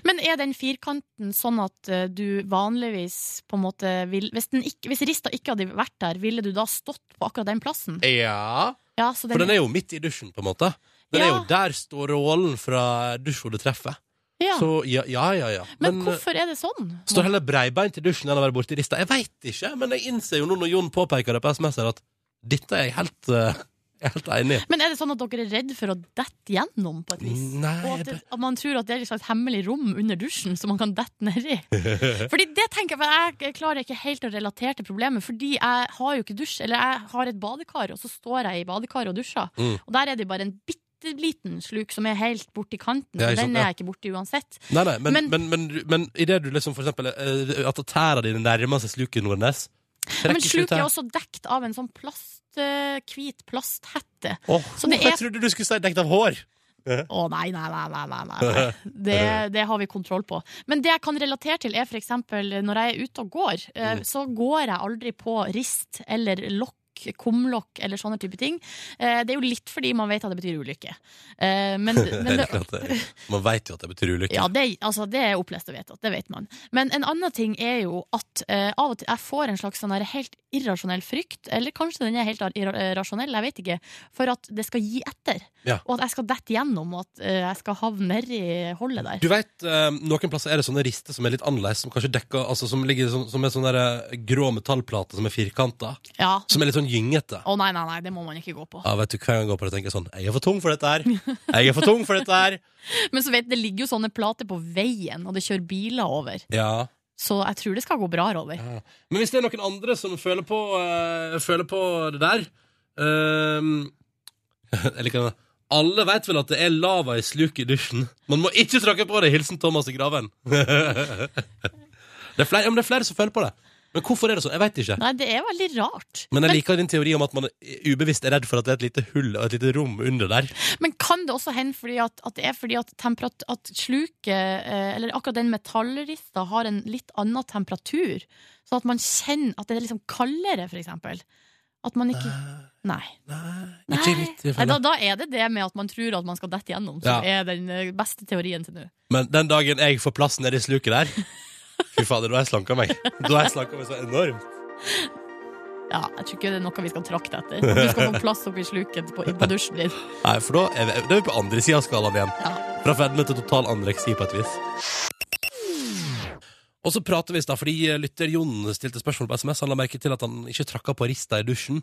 Men er den firkanten sånn at eh, du vanligvis på en måte vil Hvis, den ikke, hvis rista ikke hadde vært der, ville du da stått på akkurat den plassen? Ja, Ja, så for den er jo midt i dusjen, på en måte. Den er Ja. jo der strålen fra dusjhodet treffer. Ja. Så ja, ja, ja. ja. Men, men, hvorfor er det sånn? Står heller breibeint i dusjen enn å være borti rista. Jeg veit ikke, men jeg innser jo nå når Jon påpeker det på SMS her, at dette er jeg helt, uh, helt enig i. Men er det sånn at dere er redd for å dette gjennom på et vis? Nei, Og at, det, at man tror at det er et slags hemmelig rom under dusjen som man kan dette nedi? <laughs> Fordi det tenker jeg, for jeg klarer ikke helt å relatere til problemet, fordi jeg har jo ikke dusj, eller jeg har et badekar, og så står jeg i badekaret og dusjer, Mm. og der er det bare en bitte liten sluk som er helt borti kanten, Ja, den er jeg ikke borti uansett. Nei, nei, men, Men- men, men, men, i det du liksom for eksempel eh, At tæra dine nærmer seg sluket Nordnes Men trekker ikke sluket er også dekt av en sånn plast, eh, hvit plasthette. Oh, Så det er- Jeg trodde du skulle si dekt av hår! Å nei, nei, nei, nei, nei, nei. <laughs> Det, det har vi kontroll på. Men det jeg kan relatere til, er eksempel når jeg er ute og går, eh, Mm. så går jeg aldri på rist eller lokk lokk, kumlokk eller sånne type ting. Eh, det er jo litt fordi man vet at det betyr ulykke. Eh, men, <laughs> men Det det. Man vet jo at det betyr ulykke. ja, det, altså, det er opplest og vedtatt, det vet man. Men en annen ting er jo at eh, av og til jeg får en slags sånn helt irrasjonell frykt, eller kanskje den er helt irrasjonell, jeg vet ikke, for at det skal gi etter. Ja. Og at jeg skal dette gjennom, og at eh, jeg skal havne nedi hullet der. Du vet, eh, Noen plasser er det sånne rister som er litt annerledes, som kanskje dekker altså Som ligger som, som er sånn grå metallplate som er firkanta. Ja. Som er litt sånn gyngete. Å nei, nei, nei, det må man ikke gå på. Ja, vet du, Hver gang jeg går på det, tenker jeg sånn Jeg er for tung for dette her! Jeg er for tung for dette her! <laughs> Men så vet det ligger jo sånne plater på veien, og det kjører biler over. Ja. Så jeg tror det skal gå bra, Rover. Men hvis det er noen andre som føler på, øh, føler på det der øh, Eller hva. Alle vet vel at det er lava i sluket i dusjen. Man må ikke tråkke på det! Hilsen Thomas i Graven. <laughs> det, er flere, ja, det er flere som føler på det. Men hvorfor er det sånn? Jeg vet ikke. Nei, det er veldig rart. Men jeg liker din teori om at man ubevisst er redd for at det er et lite hull og et lite rom under der. Men kan det også hende fordi at, at det er fordi at, temperat, at sluket, eh, eller akkurat den metallrista, har en litt annen temperatur? Sånn at man kjenner at det er liksom kaldere, for eksempel? At man ikke Nei. Nei. Nei. Nei, da, da er det det med at man tror at man skal dette gjennom, som Ja. er den eh, beste teorien til nå. Men den dagen jeg får plass nede i sluket der <laughs> Fy fader, da har jeg slanka meg. Da har jeg slanka meg så enormt. Ja, jeg tror ikke det er noe vi skal trakte etter. At du skal få plass oppi sluket på, på dusjen din. Nei, for da er vi, da er vi på andre sida av skalaen igjen. Ja. Fra fedme til total anoreksi på et vis. Og så prater vi i stad, fordi lytter Jon stilte spørsmål på SMS. Han la merke til at han ikke trakka på rista i dusjen.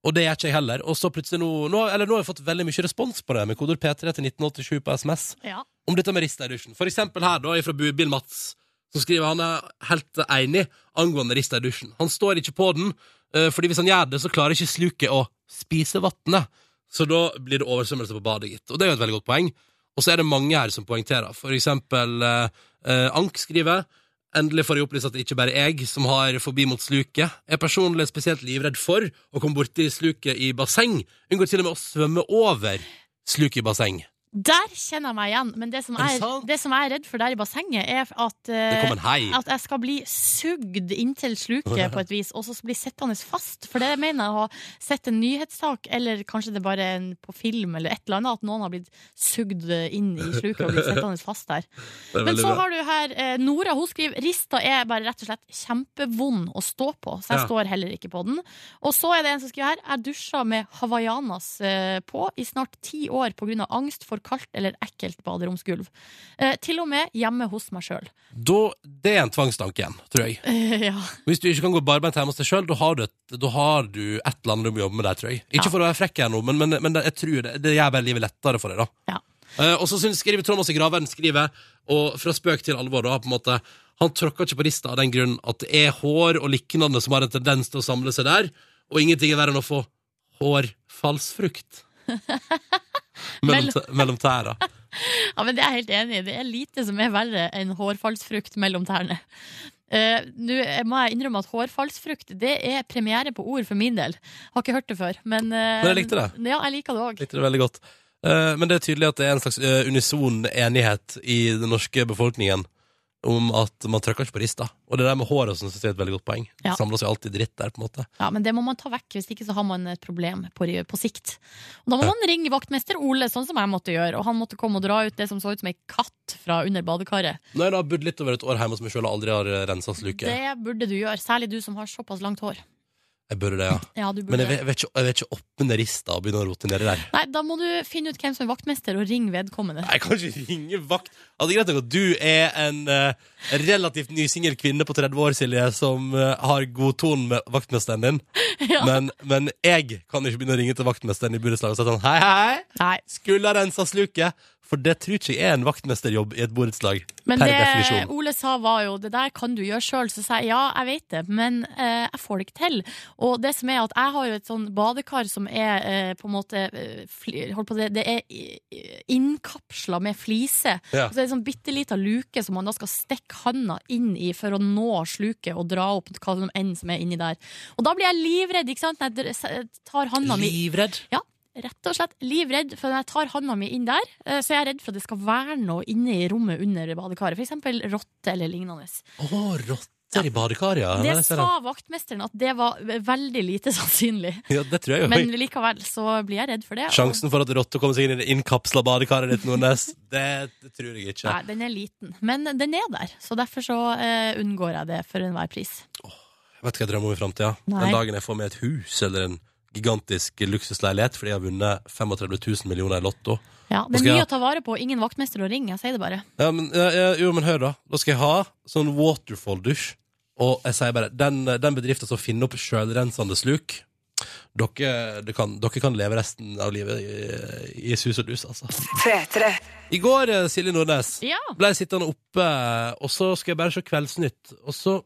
Og det gjør ikke jeg heller. Og så plutselig nå, nå, eller nå har jeg fått veldig mye respons på det, med kodord P3 til 1987 på SMS, Ja. om dette med rista i dusjen. For eksempel her, da, fra Bubil Mats, som skriver han er helt enig angående rista i dusjen. Han står ikke på den, eh, fordi hvis han gjør det, så klarer ikke sluket å spise vannet. Så da blir det oversvømmelse på badet, gitt. Og det er jo et veldig godt poeng. Og så er det mange her som poengterer. For eksempel eh, eh, Ank skriver Endelig får jeg opplyst at det ikke bare er jeg som har forbi mot sluket. Jeg er personlig spesielt livredd for å komme borti sluket i basseng. Unngår til og med å svømme over sluket i basseng. Der kjenner jeg meg igjen, men det som, Er det som jeg er redd for der i bassenget, er at, eh, hei. at jeg skal bli sugd inntil sluket <laughs> på et vis, og så bli sittende fast. For det mener jeg å ha sett en nyhetssak, eller kanskje det bare er en på film, eller et eller annet, at noen har blitt sugd inn i sluket og blitt <laughs> sittende fast der. Er Men så har du her uh, Nora, hun skriver rista er bare rett og slett kjempevond å stå på, så jeg Ja. står heller ikke på den. Og så er det en som skriver her jeg dusja med hawaiianas uh, på i snart ti år pga. angst for kaldt eller ekkelt baderomsgulv. Eh, til og med hjemme hos meg sjøl. Det er en tvangstanke igjen, tror jeg. ja. Hvis du ikke kan gå barbeint hjemme hos deg sjøl, da, har du et- da har du et eller annet du må jobbe med der, tror jeg. Ikke Ja. for å være frekk her nå, men, men, men jeg tror det, det gjør bare livet lettere for deg, da. Ja. Eh, og så skriver Trond Åse Gravern skriver, og fra spøk til alvor, da, på en måte Han tråkker ikke på rista av den grunn at det er hår og lignende som har en tendens til å samle seg der, og ingenting er verre enn å få hårfallsfrukt. <laughs> mellom, Mellom- tæra. <laughs> ja, men det er jeg helt enig i. Det er lite som er verre enn hårfallsfrukt mellom tærne. Uh, Nå må jeg innrømme at hårfallsfrukt Det er premiere på ord for min del. Har ikke hørt det før. Men, uh, Men jeg likte det. Ja, jeg liker det òg. Likte det veldig godt. Uh, men det er tydelig at det er en slags unison enighet i den norske befolkningen om at man trykker ikke på rista. Og det der med håret synes jeg er et veldig godt poeng. Ja. Det samler seg alltid dritt der, på en måte. Ja, men det må man ta vekk, hvis ikke så har man et problem på, på sikt. Og da må man ringe vaktmester Ole, sånn som jeg måtte gjøre, og han måtte komme og dra ut det som så ut som ei katt fra under badekaret. Nå har jeg bodd litt over et år hjemme hos meg sjøl aldri har rensa sluket. Det burde du gjøre, særlig du som har såpass langt hår. Jeg burde det, ja. Ja, burde. Men jeg vet, jeg vet ikke, jeg vet ikke åpne rista og begynne å rote nedi der. Nei, da må du finne ut hvem som er vaktmester, og ringe vedkommende. Jeg kan ikke ringe vakt Altså, greit nok at du er en uh, relativt nysingel kvinne på 30 år, Silje, som uh, har god ton med vaktmesteren din. <laughs> Ja. Men, men jeg kan ikke begynne å ringe til vaktmesteren i burettslaget og si sånn Hei, hei! Nei. Skulle ha rensa sluket. For det tror ikke jeg er en vaktmesterjobb i et borettslag. Men per det definisjon. Ole sa var jo det der kan du gjøre sjøl. Så sa jeg ja, jeg vet det, men eh, jeg får det ikke til. Og det som er at jeg har jo et sånn badekar som er eh, på en måte Hold på si, Det er eh, innkapsla med flise. Ja. Og så er det en sånn bitte lita luke som man da skal stikke handa inn i for å nå sluket og dra opp hva som enn som er inni der. Og da blir jeg livredd, ikke sant? Når jeg tar handa mi Livredd? ja, rett og slett livredd. For når jeg tar handa mi inn der, så så er jeg redd for at det skal være noe inne i rommet under badekaret. Eksempel rotte eller lignende. Å, rotter i badekaret, ja. Det sa vaktmesteren at det var veldig lite <laughs> sannsynlig. Ja, det tror jeg jo. Men likevel så blir jeg redd for det. Sjansen for at rotter kommer seg inn i det innkapsla badekaret ditt, Nordnes, <laughs> det, det tror jeg ikke. Nei, den er liten. Men den er der, så derfor så uh, unngår jeg det for enhver pris. Jeg vet hva jeg drømmer om i framtida. Den dagen jeg får meg et hus eller en gigantisk luksusleilighet fordi jeg har vunnet 35 000 millioner i Lotto. Ja, Det er mye jeg- å ta vare på. Ingen vaktmester å ringe, jeg sier det bare. Ja, men, ja, ja, jo, men hør, da. Da skal jeg ha sånn waterfall-dusj. Og jeg sier bare den, den bedriften som finner opp sjølrensende sluk dere, det kan, dere kan leve resten av livet i, i sus og dus, altså. P3. I går, eh, Silje Nordnes, Ja. ble jeg sittende oppe, og så skal jeg bare se Kveldsnytt. Og så,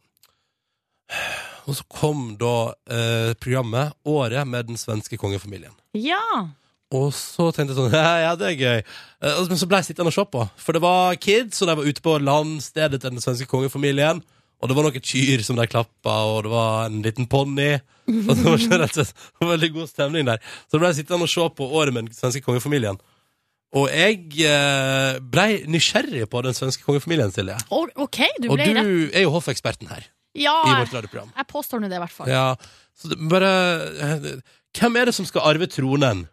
og så kom da eh, programmet Året med den svenske kongefamilien. Ja! Og så tenkte jeg sånn, <laughs> ja, ja det er gøy. Eh, Men så ble jeg sittende og se på. For det var kids, og de var ute på landstedet til den svenske kongefamilien. Og det var noen kyr som de klappa, og det var en liten ponni. <laughs> Det var rett og slett <laughs> veldig god stemning der. Så ble jeg sittende og se på året med den svenske kongefamilien. Og jeg eh, ble nysgjerrig på den svenske kongefamilien, Silje. OK, du Og du er jo hoffeksperten her Ja, i vårt radioprogram. jeg påstår nå det, i hvert fall. Ja, så det, bare Hvem er det som skal arve tronen?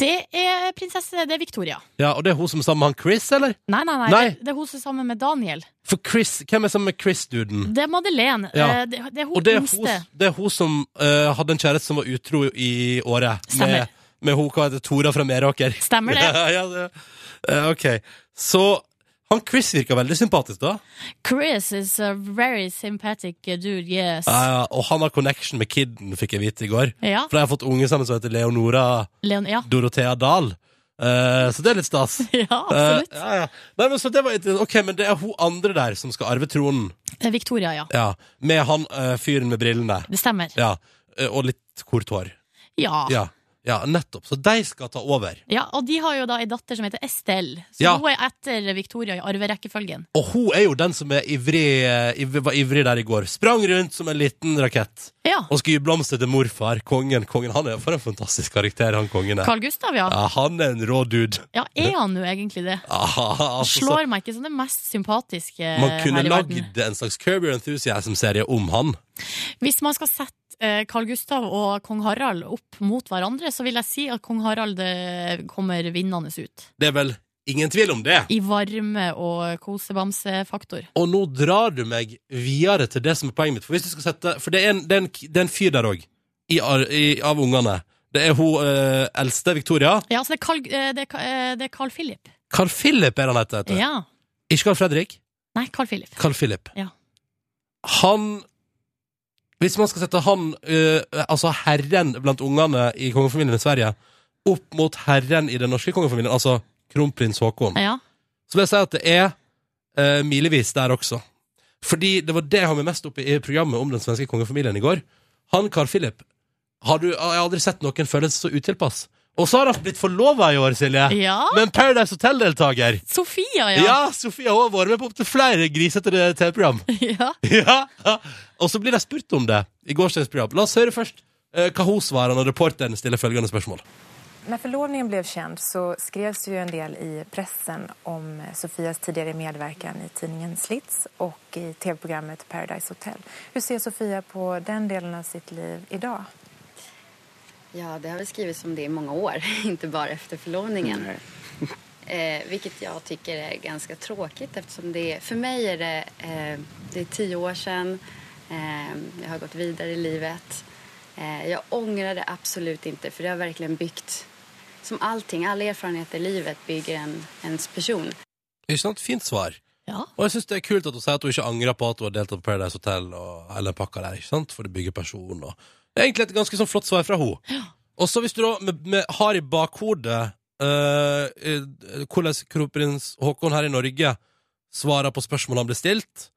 Det er prinsesse Det er Victoria. Ja, Og det er hun som er sammen med han Chris, eller? Nei, nei, nei. Nei. Det, det er hun som er sammen med Daniel. For Chris, Hvem er sammen med Chris-duden? Det er Madeleine. Ja. Eh, Det, det er hun Og det er, hun, det er hun som uh, hadde en kjæreste som var utro i året. Stemmer. Med, med hun, hva heter Tora fra Meråker. Stemmer det. <laughs> ja, ja. Eh, ok. Så han Chris virka veldig sympatisk, da. Chris is a very sympathetic dude, yes. Ja, og han har connection med kiden, fikk jeg vite i går. Ja, For de har fått unge sammen som heter Leonora Leon, ja. Dorothea Dahl. Uh, så det er litt stas. <laughs> ja absolutt. ja, ja. Nei, men så det var. Ok, men det er hun andre der som skal arve tronen. Eh, Victoria, ja. Ja, Med han fyren med brillene. Det stemmer. Ja, Og litt kort hår. Ja. Ja, ja, nettopp. Så de skal ta over. Ja, og de har jo da ei datter som heter Estelle. Så Ja. hun er etter Victoria i arverekkefølgen. Og hun er jo den som er ivrig, ivrig, var ivrig der i går. Sprang rundt som en liten rakett. Ja. Og skulle gi blomster til morfar. Kongen. kongen Han er For en fantastisk karakter, han kongen er. Carl Gustav, ja. Ja, han er en rå dude. Ja, er han jo egentlig det? Aha, <laughs> altså, Slår meg ikke som det mest sympatiske man kunne her i verden. lagd en slags Curb Your Enthusiasm-serie om han. Hvis man skal sette Carl Gustav og kong Harald opp mot hverandre, så vil jeg si at kong Harald eh, kommer vinnende ut. Det er vel ingen tvil om det. I varme og kosebamsefaktor. Og nå drar du meg videre til det som er poenget mitt. For, hvis du skal sette, for det, er en, det, er en, det er en fyr der òg, av ungene. Det er hun eh, eldste, Victoria. Ja, altså det er Carl, eh, det er, eh, det er Carl Philip. Carl Philip er han heter. heter. Ja. Ikke Carl Fredrik. Nei, Carl Philip. Carl Philip. Ja. Han Hvis man skal sette han, uh, altså herren blant ungene i kongefamilien i Sverige, opp mot herren i den norske kongefamilien, altså kronprins Haakon, Ja. så vil jeg si at det er uh, milevis der også. Fordi det var det jeg med mest opp i, i programmet om den svenske kongefamilien i går. Han Carl Philip har du, Jeg har aldri sett noen føle seg så utilpass. Og så har han blitt forlova i år, Silje! ja. Med en Paradise Hotel-deltaker! Sofia, Ja. ja. Sofia har vært med på opptil flere grisete TV-program. <laughs> ja. Ja. Og så blir de spurt om det i gårsdagens program. La oss høre først eh, hva hun svarer når reporteren stiller følgende spørsmål. Når forlovningen ble kjent, så skrevs det ju en del i pressen om eh, Sofias tidligere medverkan i tidningen Slits og i tv-programmet Paradise Hotel. Hvordan ser Sofia på den delen av sitt liv i dag? Ja, det har vi skrevet om det i mange år, <laughs> inte bare efter forlovningen. <laughs> Eh, vilket jeg tycker er ganske tråkigt eftersom det, för mig är det, eh, det är tio år sedan. Eh, jag har gått videre i livet. Eh, jag ångrar det absolutt ikke, for det har virkelig bygd som allting, alle erfarenheter i livet bygger en, ens person. Ikke sant? Fint svar. Ja. Og jeg synes det er kult at hun sier at hun ikke angrer på at hun har deltatt på Paradise Hotel og hele pakka der, ikke sant? For det bygger person og Det er egentlig et ganske sånn flott svar fra henne. Og så hvis du da med, med, har i bakhodet hvordan uh, hvordan kronprins Haakon her i Norge svarer på spørsmål han blir stilt,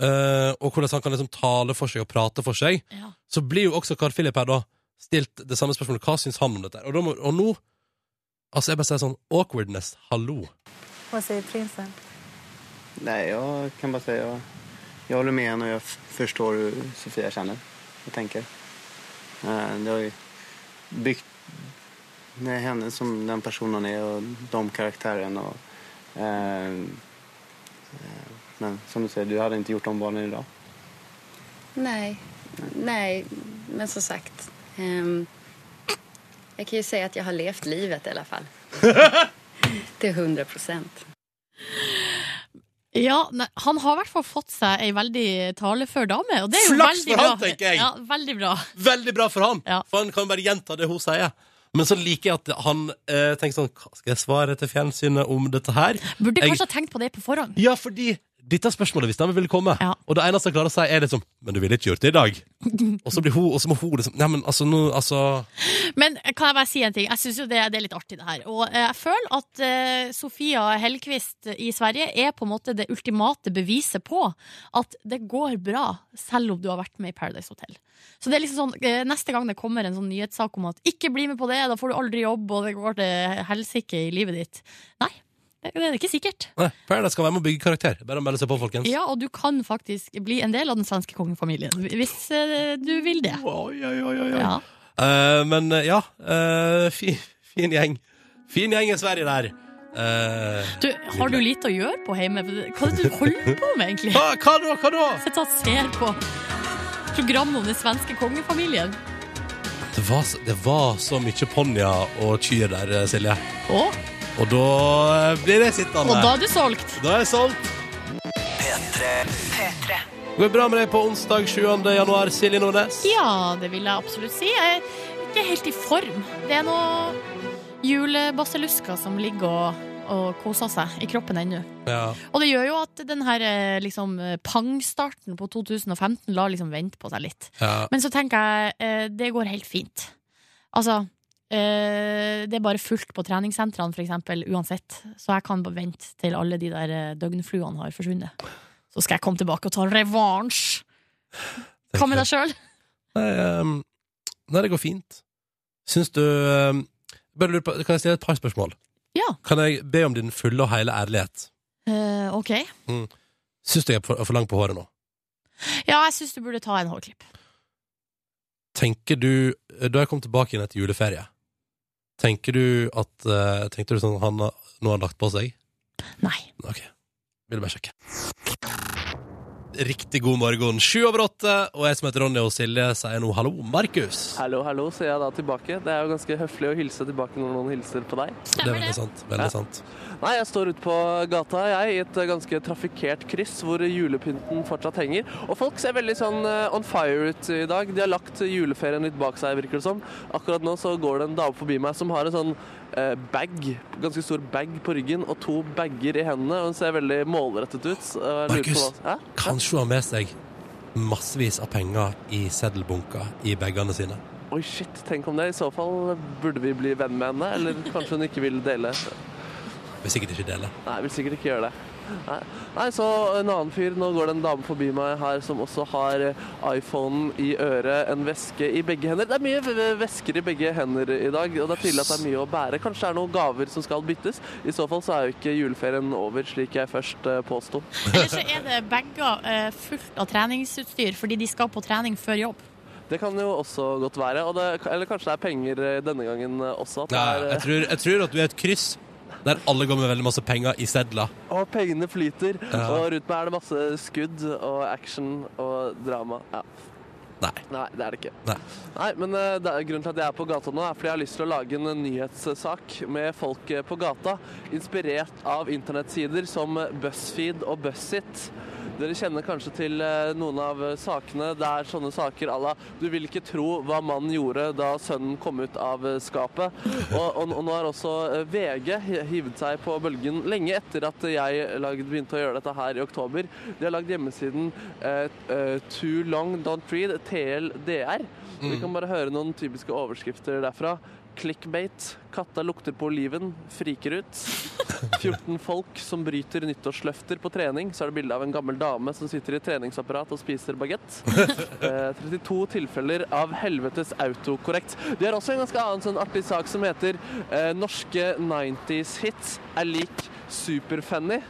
eh, og hvordan han kan liksom tale for seg og prate for seg, Ja. så blir jo også Carl Philip her da stilt det samme spørsmålet. Hva syns han om dette? Og, da må, og nå Altså, jeg bare sier sånn awkwardness, hallo. Hva sier prinsen? Nei, jeg kan bare si jeg, jeg holder med henne og jeg forstår hvordan Sofia kjenner og tenker. Eh, Det har jo bygd henne som den personen er, og och de karakterene. og eh, men som du säger, du hade inte gjort om barnen idag. Nej, nej, men som sagt. Um, jag kan ju säga att jag har levt livet i alla fall. <laughs> Till hundra procent. Ja, nei, han har i hvert fall fått seg ei veldig talefør dame, og det er jo Flaks veldig for han, bra. tenker jeg. Ja, veldig bra. Veldig bra for han, for han kan bare gjenta det hun sier. Men så liker jeg at han eh, tenker sånn Hva skal jeg svare til fjernsynet om dette her? Burde Jeg- kanskje ha tenkt på det på forhånd. Ja, fordi dette er spørsmålet hvis de vil komme. Og det eneste jeg klarer å si, er liksom Men du ville ikke gjort det i dag. <laughs> og så blir hun, og så må hun liksom Nei, men altså, nå Altså Men kan jeg bare si en ting? Jeg syns jo det, det er litt artig, det her. Og eh, jeg føler at eh, Sofia Hellquist i Sverige er på en måte det ultimate beviset på at det går bra, selv om du har vært med i Paradise Hotel. Så det er liksom sånn, eh, Neste gang det kommer en sånn nyhetssak om at 'ikke bli med på det, da får du aldri jobb', og det går til helsike i livet ditt. Nei, det, det er ikke sikkert. Nei, Paradise skal være med å bygge karakter. Bare å melde seg på, folkens. Ja, og du kan faktisk bli en del av den svenske kongefamilien, hvis eh, du vil det. Oi, Ja. Eh, men eh, ja, eh, fin, fin gjeng. Fin gjeng i Sverige der. Eh, Du, har du lite å gjøre på hjemme? Hva er det du holder på med, egentlig? Hva, hva da? Hva da? Sitter og ser på program om den svenske kongefamilien. det, var, så- det var så mye ponnier og kyr der, eh, Silje. Å? Og da eh, blir det sittende. Og da er du solgt. Da er jeg solgt. P3. Går det bra med deg på onsdag 7. januar, Silje Nordnes? Ja, det vil jeg absolutt si. Jeg er ikke helt i form. Det er noe julebasselusker som ligger og, og koser seg i kroppen ennå. Ja. Og det gjør jo at den her eh, liksom, pangstarten på 2015 lar liksom vente på seg litt. Ja. Men så tenker jeg eh, det går helt fint. Altså Det er bare fullt på treningssentrene, eksempel, uansett. Så jeg kan bare vente til alle de der eh, døgnfluene har forsvunnet. Så skal jeg komme tilbake og ta revansj. Hva med deg sjøl? Nei, um, nei, det går fint. Syns du um, Kan jeg stille et par spørsmål? Ja. Kan jeg be om din fulle og hele ærlighet? Uh, ok. Mm. Syns du jeg er for, for lang på håret nå? Ja, jeg syns du burde ta en hårklipp. Tenker du Da jeg kom tilbake igjen etter juleferie, tenker du at uh, Tenkte du sånn han nå har han lagt på seg? Nei. Ok. Ville bare sjekke. Riktig god morgen. Sju over åtte, og jeg som heter Ronny og Silje sier nå hallo, Markus. Hallo, hallo, sier jeg da tilbake. Det er jo ganske høflig å hilse tilbake når noen hilser på deg. Det er veldig sant. Veldig Ja. sant. Nei, jeg står ute på gata jeg, i et eh, ganske trafikkert kryss hvor julepynten fortsatt henger. Og folk ser veldig sånn eh, on fire ut i dag. De har lagt juleferien litt bak seg, virker det som. Akkurat nå så går det en dame forbi meg som har en sånn bag, ganske stor bag på ryggen og to bager i hendene. Og hun ser veldig målrettet ut. Markus, hva- kanskje hun har med seg massevis av penger i seddelbunker i bagene sine? Oi, shit, tenk om det. I så fall burde vi bli venn med henne, eller kanskje hun ikke vil dele. Vil sikkert ikke dele. Nei, vil sikkert ikke gjøre det. Nei. Nei, så en annen fyr. Nå går det en dame forbi meg her som også har eh, iPhonen i øret, en veske i begge hender. Det er mye vesker i begge hender i dag, og det er tydelig at det er mye å bære. Kanskje det er noen gaver som skal byttes. I så fall så er jo ikke juleferien over, slik jeg først eh, påsto. Eller så er det bager eh, fullt av treningsutstyr fordi de skal på trening før jobb. Det kan jo også godt være. Og det, eller kanskje det er penger denne gangen også. At det Nei, jeg tror, jeg tror at du er et kryss der alle går med veldig masse penger i sedler. Og pengene flyter. Ja. Og rundt meg er det masse skudd og action og drama. Ja. Nei. Nei, det er det ikke. Nei. Nei, men det er, Grunnen til at jeg er på gata nå, er fordi jeg har lyst til å lage en nyhetssak med folk eh, på gata, inspirert av internettsider som BuzzFeed og BuzzIt. Dere kjenner kanskje til eh, noen av eh, sakene. Det er sånne saker à la 'Du vil ikke tro hva mannen gjorde da sønnen kom ut av eh, skapet'. Og, og, og nå har også VG hivd seg på bølgen lenge etter at jeg lagde, begynte å gjøre dette her i oktober. De har lagd hjemmesiden eh, eh, Too Long Don't Read, TLDR. Vi kan bare høre noen typiske overskrifter derfra. Clickbait. Katta lukter på oliven. Friker ut. 14 folk som bryter nyttårsløfter på trening. Så er det bilde av en gammel dame som sitter i treningsapparat og spiser bagett. Eh, 32 tilfeller av helvetes autokorrekt. De har også en ganske annen sånn artig sak som heter eh, 'Norske 90s hits er lik superfunny'.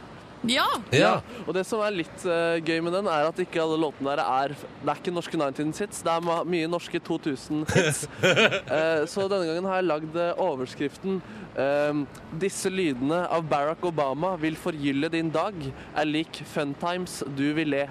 Ja! Ja. Og det som er litt uh, gøy med den, er at ikke alle låtene der er Det er ikke norske 19 hits, det er mye norske 2000 hits. uh, så denne gangen har jeg lagd eh, overskriften uh, 'Disse lydene av Barack Obama vil forgylle din dag. Er lik fun times du vil le'.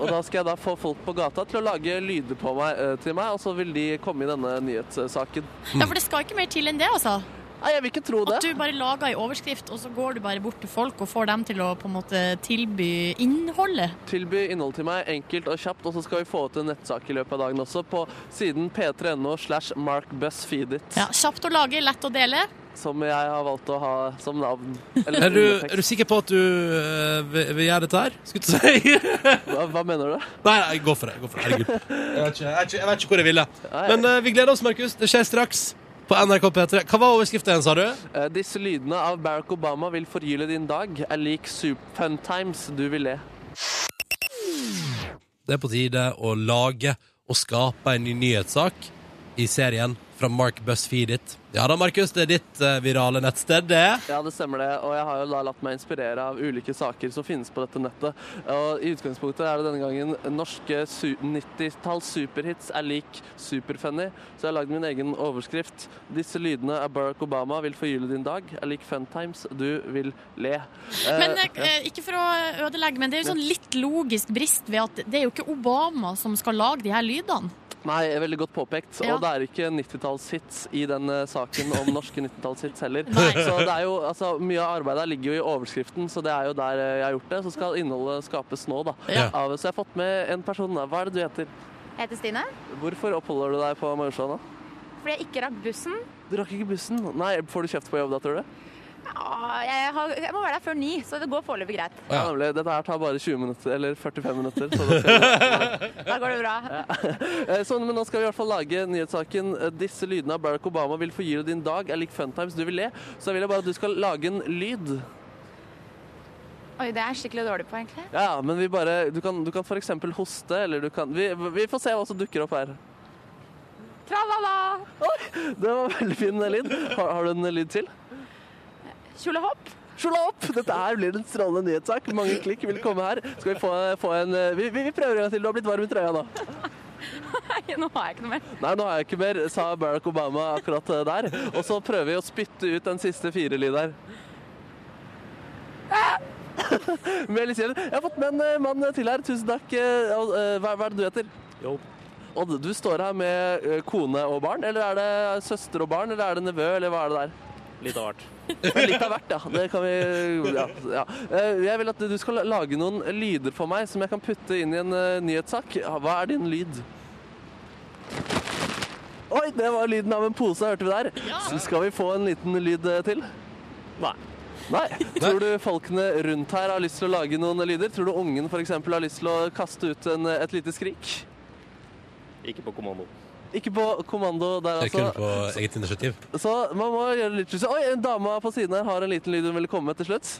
Og da skal jeg da få folk på gata til å lage lyder på meg, eh, til meg, og så vil de komme i denne nyhetssaken. Ja, for det skal ikke mer til enn det, altså. Nei, jeg vil ikke tro det. At du bare lager ei overskrift, og så går du bare bort til folk og får dem til å på en måte tilby innholdet. Tilby innhold til meg enkelt og kjapt, og så skal vi få ut en nettsak i løpet av dagen også på siden p3.no slash markbuzzfeedit, Ja, Kjapt å lage, lett å dele. som jeg har valgt å ha som navn. <laughs> Er du, er du sikker på at du eh, vil, vil gjøre dette her? Skulle du si? <laughs> Hva, hva mener du? Nei, nei, gå for det. Gå for det. Herregud. <laughs> Jeg vet, ikke, jeg, vet ikke, jeg vet ikke hvor jeg ville. Men eh, vi gleder oss, Markus. Det skjer straks på NRK P3. Hva var overskriften igjen, sa du? Eh, Disse lydene av Barack Obama vil forgylle din dag, er lik fun times du vil le. Det er på tide å lage og skape en ny nyhetssak i serien fra Mark Busfeed It. Ja da, Markus, det er ditt eh, virale nettsted, det. Ja, det stemmer det. Og jeg har jo da latt meg inspirere av ulike saker som finnes på dette nettet. Og i utgangspunktet er det denne gangen norske 90-talls superhits er lik superfunny. Så jeg har lagd min egen overskrift. Disse lydene av Barack Obama vil forgylle din dag, er lik fun times du vil le. Eh, Men eh, ja. eh, Ikke for å ødelegge, men det er jo sånn litt logisk brist ved at det er jo ikke Obama som skal lage de her lydene. Nei, veldig godt påpekt. Ja. Og det er ikke 90-tallshits i den eh, saken om norske 90-tallshits heller. Så det er jo, altså, Mye av arbeidet ligger jo i overskriften, så det er jo der eh, jeg har gjort det. Så skal innholdet skapes nå, da. Ja. Av, så jeg har fått med en person. da. Hva er det du heter? Jeg heter Stine. Hvorfor oppholder du deg på Majorstua nå? Fordi jeg ikke rakk bussen. Du rakk ikke bussen. Nei, Får du kjeft på jobb da, tror du? Ja, jeg, har, jeg må være der før ni, så det går foreløpig greit. Ja. nemlig. Dette her tar bare 20 minutter, eller 45 minutter. Så da, skal <laughs> Da går det bra. Ja. <laughs> Så, men nå skal vi i hvert fall lage nyhetssaken eh, 'Disse lydene av Barack Obama vil forgylle din dag', er lik fun times du vil le. Så jeg vil bare at du skal lage en lyd. Oi, det er jeg skikkelig dårlig på, egentlig. Ja, men vi bare, du kan, du kan for eksempel hoste, eller du kan vi, vi får se hva som dukker opp her. Tralala! Det var veldig fin lyd. Har, har du en lyd til? Kjolehopp. Kjolehopp! Dette her blir en strålende nyhetssak. Mange klikk vil komme her. Skal vi få, få en eh, vi, vi vi prøver en gang til. Du har blitt varm i trøya nå. Nei, nå har jeg ikke noe mer. Nei, nå har jeg ikke mer, sa Barack Obama akkurat eh, der. Og så prøver vi å spytte ut den siste fire lyd her. Med litt kjell. Jeg har fått med en eh, mann til her. Tusen takk. Hva, hva er det du heter? Jobb. Odd, du står her med kone og barn, eller er det søster og barn, eller er det nevø, eller hva er det der? Litt av hvert. <laughs> Litt av hvert, ja. Det kan vi ja, ja. Eh, Jeg vil at du skal lage noen lyder for meg som jeg kan putte inn i en eh, nyhetssak. Hva er din lyd? Oi, det var lyden av en pose, hørte vi der. Så Skal vi få en liten lyd eh, til? Nei. Nei. Tror du folkene rundt her har lyst til å lage noen lyder? Tror du ungen f.eks. har lyst til å kaste ut en, et lite skrik? Ikke på kommando. Ikke på kommando der, er altså. kun på eget initiativ. Så man må gjøre litt Oi, en dame på siden her har en liten lyd hun ville komme med til slutt.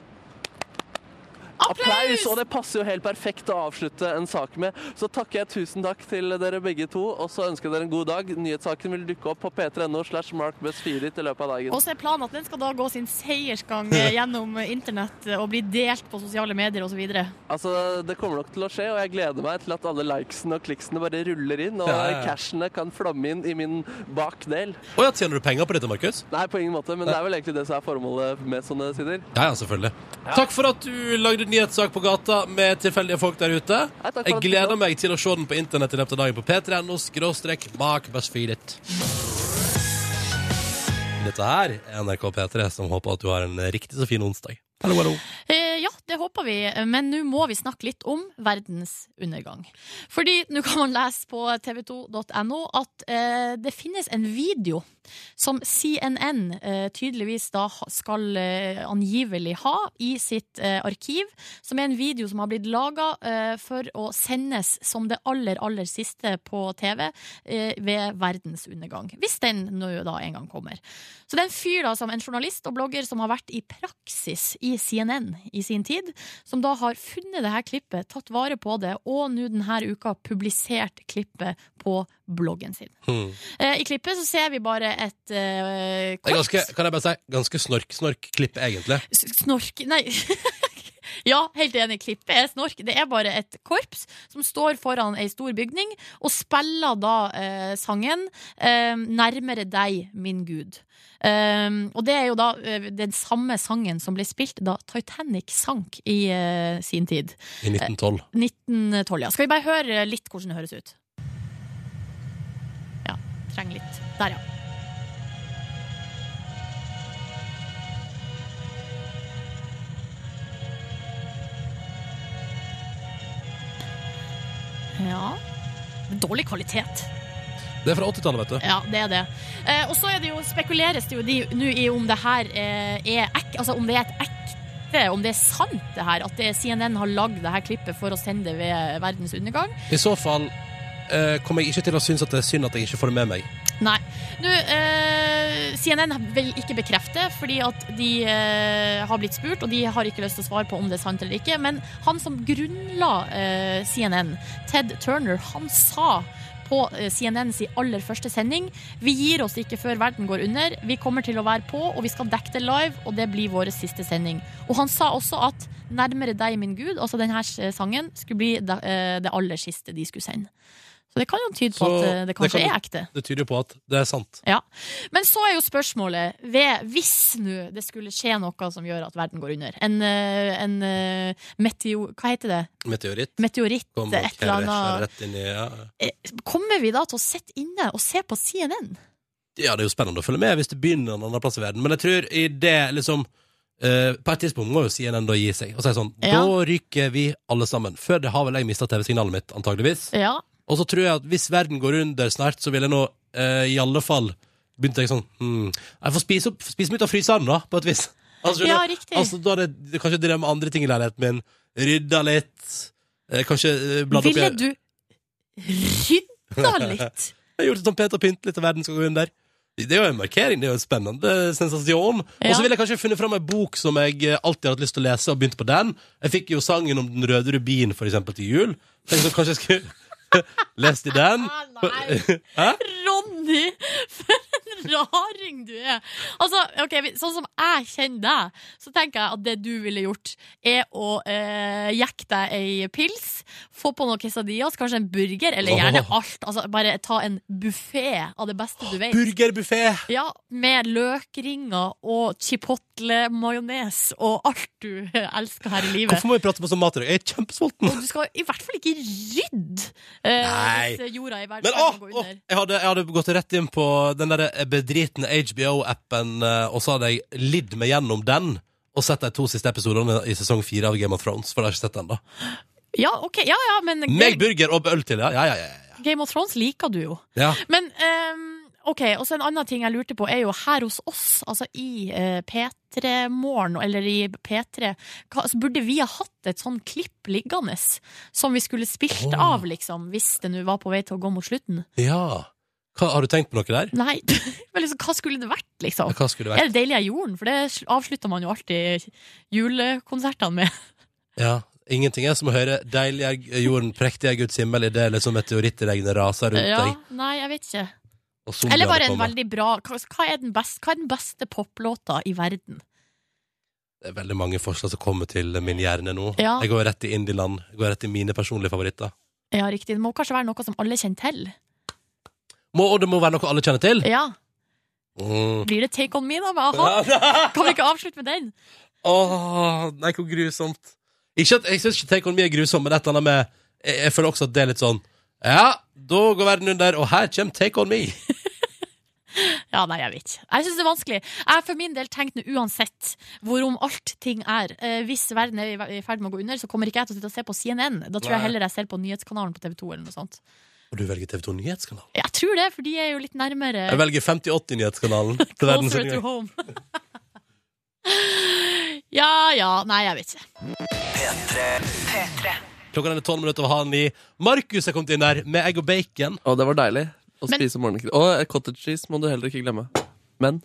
Applaus! Og det passer jo helt perfekt å avslutte en sak med. Så takker jeg tusen takk til dere begge to, og så ønsker jeg dere en god dag. Nyhetssaken vil dukke opp på p3.no slash markbuzzfeedit i løpet av dagen. Og så er planen at den skal da gå sin seiersgang eh, <laughs> gjennom internett og bli delt på sosiale medier osv. Altså, Det kommer nok til å skje, og jeg gleder meg til at alle likesene og kliksene bare ruller inn, og Ja, ja, ja. cashene kan flomme inn i min bakdel. Å ja, tjener du penger på dette, Markus? Nei, på ingen måte, men det er vel egentlig det som er formålet med sånne sider. Ja, ja, selvfølgelig. Takk for at du lagde nyhetssak på gata med tilfeldige folk der ute. Jeg gleder meg til å se den på internett i løpet av dagen på p3.no skråstrek bak buzzfeedet. Dette her er NRK P3, som håper at du har en riktig så fin onsdag. Hallo, hallo. Eh, ja, det håper vi, men nå må vi snakke litt om verdens undergang. Fordi nå kan man lese på tv2.no at eh, det finnes en video som CNN eh, tydeligvis da skal eh, angivelig ha i sitt eh, arkiv, som er en video som har blitt laga for å sendes som det aller, aller siste på TV ved verdens undergang. Hvis den nå da en gang kommer. Så det er en fyr da, som en journalist og blogger som har vært i praksis i CNN i sin tid, som da har funnet det her klippet, tatt vare på det, og nå denne uka publisert klippet på bloggen sin. Hmm. Eh, I klippet så ser vi bare et uh, er ganske, kan jeg bare si, ganske snork-snork-klipp, egentlig. Snork Nei. <laughs> ja, helt enig. Klippet er snork. Det er bare et korps som står foran ei stor bygning og spiller da eh, sangen eh, 'Nærmere deg, min Gud'. Um, og det er jo da eh, den samme sangen som ble spilt da Titanic sank i eh, sin tid. I 1912. 1912, ja. Skal vi bare høre litt hvordan det høres ut? Trenger litt. Der, ja. Ja Dårlig kvalitet. Det er fra 80-tallet, vet du. Ja, det er det. Eh, og så er det jo, spekuleres det jo de- nå i om det her eh, er ek, altså om det er et ekte, om det er sant det her, at det, CNN har lagd det her klippet for å sende det ved verdens undergang. I så fall eh, kommer jeg ikke til å synes at det er synd at jeg ikke får det med meg. Nei. Nå, eh, CNN vil ikke bekrefte, fordi at de eh, har blitt spurt, og de har ikke lyst til å svare på om det er sant eller ikke. Men han som grunnla eh, CNN, Ted Turner, han sa på eh, CNNs aller første sending Vi gir oss ikke før verden går under. Vi kommer til å være på, og vi skal dekke det live, og det blir vår siste sending. Og han sa også at 'Nærmere deg, min Gud', altså denne sangen, skulle bli eh, det aller siste de skulle sende. Så det kan jo tyde på at eh, det kanskje kan- er ekte. Det tyder jo på at det er sant. Ja. Men så er jo spørsmålet ved, Hvis nå det skulle skje noe som gjør at verden går under En, eh, en eh, meteo... Hva heter det? Meteoritt. Meteoritt, Kom et eller annet. Inn i, ja. Kommer vi da til å sitte inne og se på CNN? ja, det er jo spennende å følge med hvis det begynner en annen plass i verden. Men jeg tror i det liksom Uh, På et tidspunkt må jo CNN da gi seg og si sånn Ja. Da ryker vi alle sammen. Før det har vel jeg mista TV-signalet mitt, antageligvis. Ja. Og så tror jeg at hvis verden går under snart, så vil jeg nå eh, i alle fall begynne å tenke sånn hmm, Jeg får spise, opp, spise meg ut av fryseren, da, på et vis. <laughs> Altså, Ja, riktig. Altså, da det, det kanskje det med andre ting i leiligheten min. Rydda litt. Eh, kanskje eh, bladd opp Ville du rydda litt? <laughs> Jeg gjorde sånn pent og pyntelig til verden skal gå under. Det er jo en markering, det er jo en spennende sensasjon. Og så ville jeg kanskje funnet fram en bok som jeg eh, alltid har hatt lyst til å lese, og begynt på den. Jeg fikk jo sangen om Den røde rubin, for eksempel, til jul. Tenkte så kanskje jeg skulle lest i den. Hæ? Ronny, for en raring du er! Altså, ok, Sånn som jeg kjenner deg, så tenker jeg at det du ville gjort, er å eh, jekke deg ei pils, få på noen quesadillas, kanskje en burger, eller gjerne alt. Altså, bare ta en buffé av det beste du vet. Burgerbuffé! Ja, med løkringer og chipotle-majones og alt du <laughs> elsker her i livet. Hvorfor må vi prate på sånn mat i dag? Jeg er kjempesulten. Og du skal i hvert fall ikke rydde eh, Nei. hvis jorda i verden Men å, åh, jeg, hadde, jeg hadde gått rett inn på den der bedritne HBO-appen, eh, og så hadde jeg lidd meg gjennom den. Og sett de to siste episodene i sesong fire av Game of Thrones. For jeg har ikke sett da Ja, ok, ja, ja, men Meg burger og øl til, ja. ja, ja, ja. Game of Thrones liker du jo. ja. Men um, ok, og så en annen ting jeg lurte på, er jo her hos oss, altså i uh, P3-morgen, eller i P3, hva, så burde vi ha hatt et sånn klipp liggende som vi skulle spilt oh. av, liksom, hvis det nå var på vei til å gå mot slutten. ja. Hva, har du tenkt på noe der? Nei, <laughs> men liksom, hva skulle det vært, liksom? Hva skulle det Er det deilig av jorden? For det avslutter man jo alltid julekonsertene med. Ja, Ingenting er som å høre 'Deilig er jorden, prektig er Guds himmel' idet det liksom meteorittregnet raser rundt Ja, deg. nei, jeg vet ikke. Eller bare en veldig bra Hva, hva, er den beste, hva er den beste poplåta i verden? Det er veldig mange forslag som kommer til min hjerne nå. Ja. Jeg går rett i indieland. Går rett i mine personlige favoritter. Ja, riktig. Det må kanskje være noe som alle kjenner til. Må, og det må være noe alle kjenner til. Ja. Mm. Blir det Take On Me, da? Med <laughs> a-ha? Kan vi ikke avslutte med den? Åh, nei, hvor grusomt. Ikke at, jeg syns ikke Take On Me er grusom, men et eller annet med jeg, jeg føler også at det er litt sånn Ja, da går verden under, og her kommer Take On Me. <laughs> Ja, nei, jeg vet ikke. Jeg syns det er vanskelig. Jeg for min del tenkt nå uansett hvorom alt ting er. Eh, hvis verden er i ferd med å gå under, så kommer ikke jeg til å sitte og se på CNN. Da tror jeg heller jeg ser på nyhetskanalen på TV2 eller noe sånt. Og du velger TV2 Nyhetskanalen? Jeg tror det, for de er jo litt nærmere Jeg velger 5080-nyhetskanalen. <laughs> til verdens closer to home. <laughs> ja ja, nei, jeg vet ikke. Klokka er tolv minutter over halv ni. Markus er kommet inn der med egg og bacon. Og det var deilig å Men- spise morgenkritt. Og cottage cheese må du heller ikke glemme. Men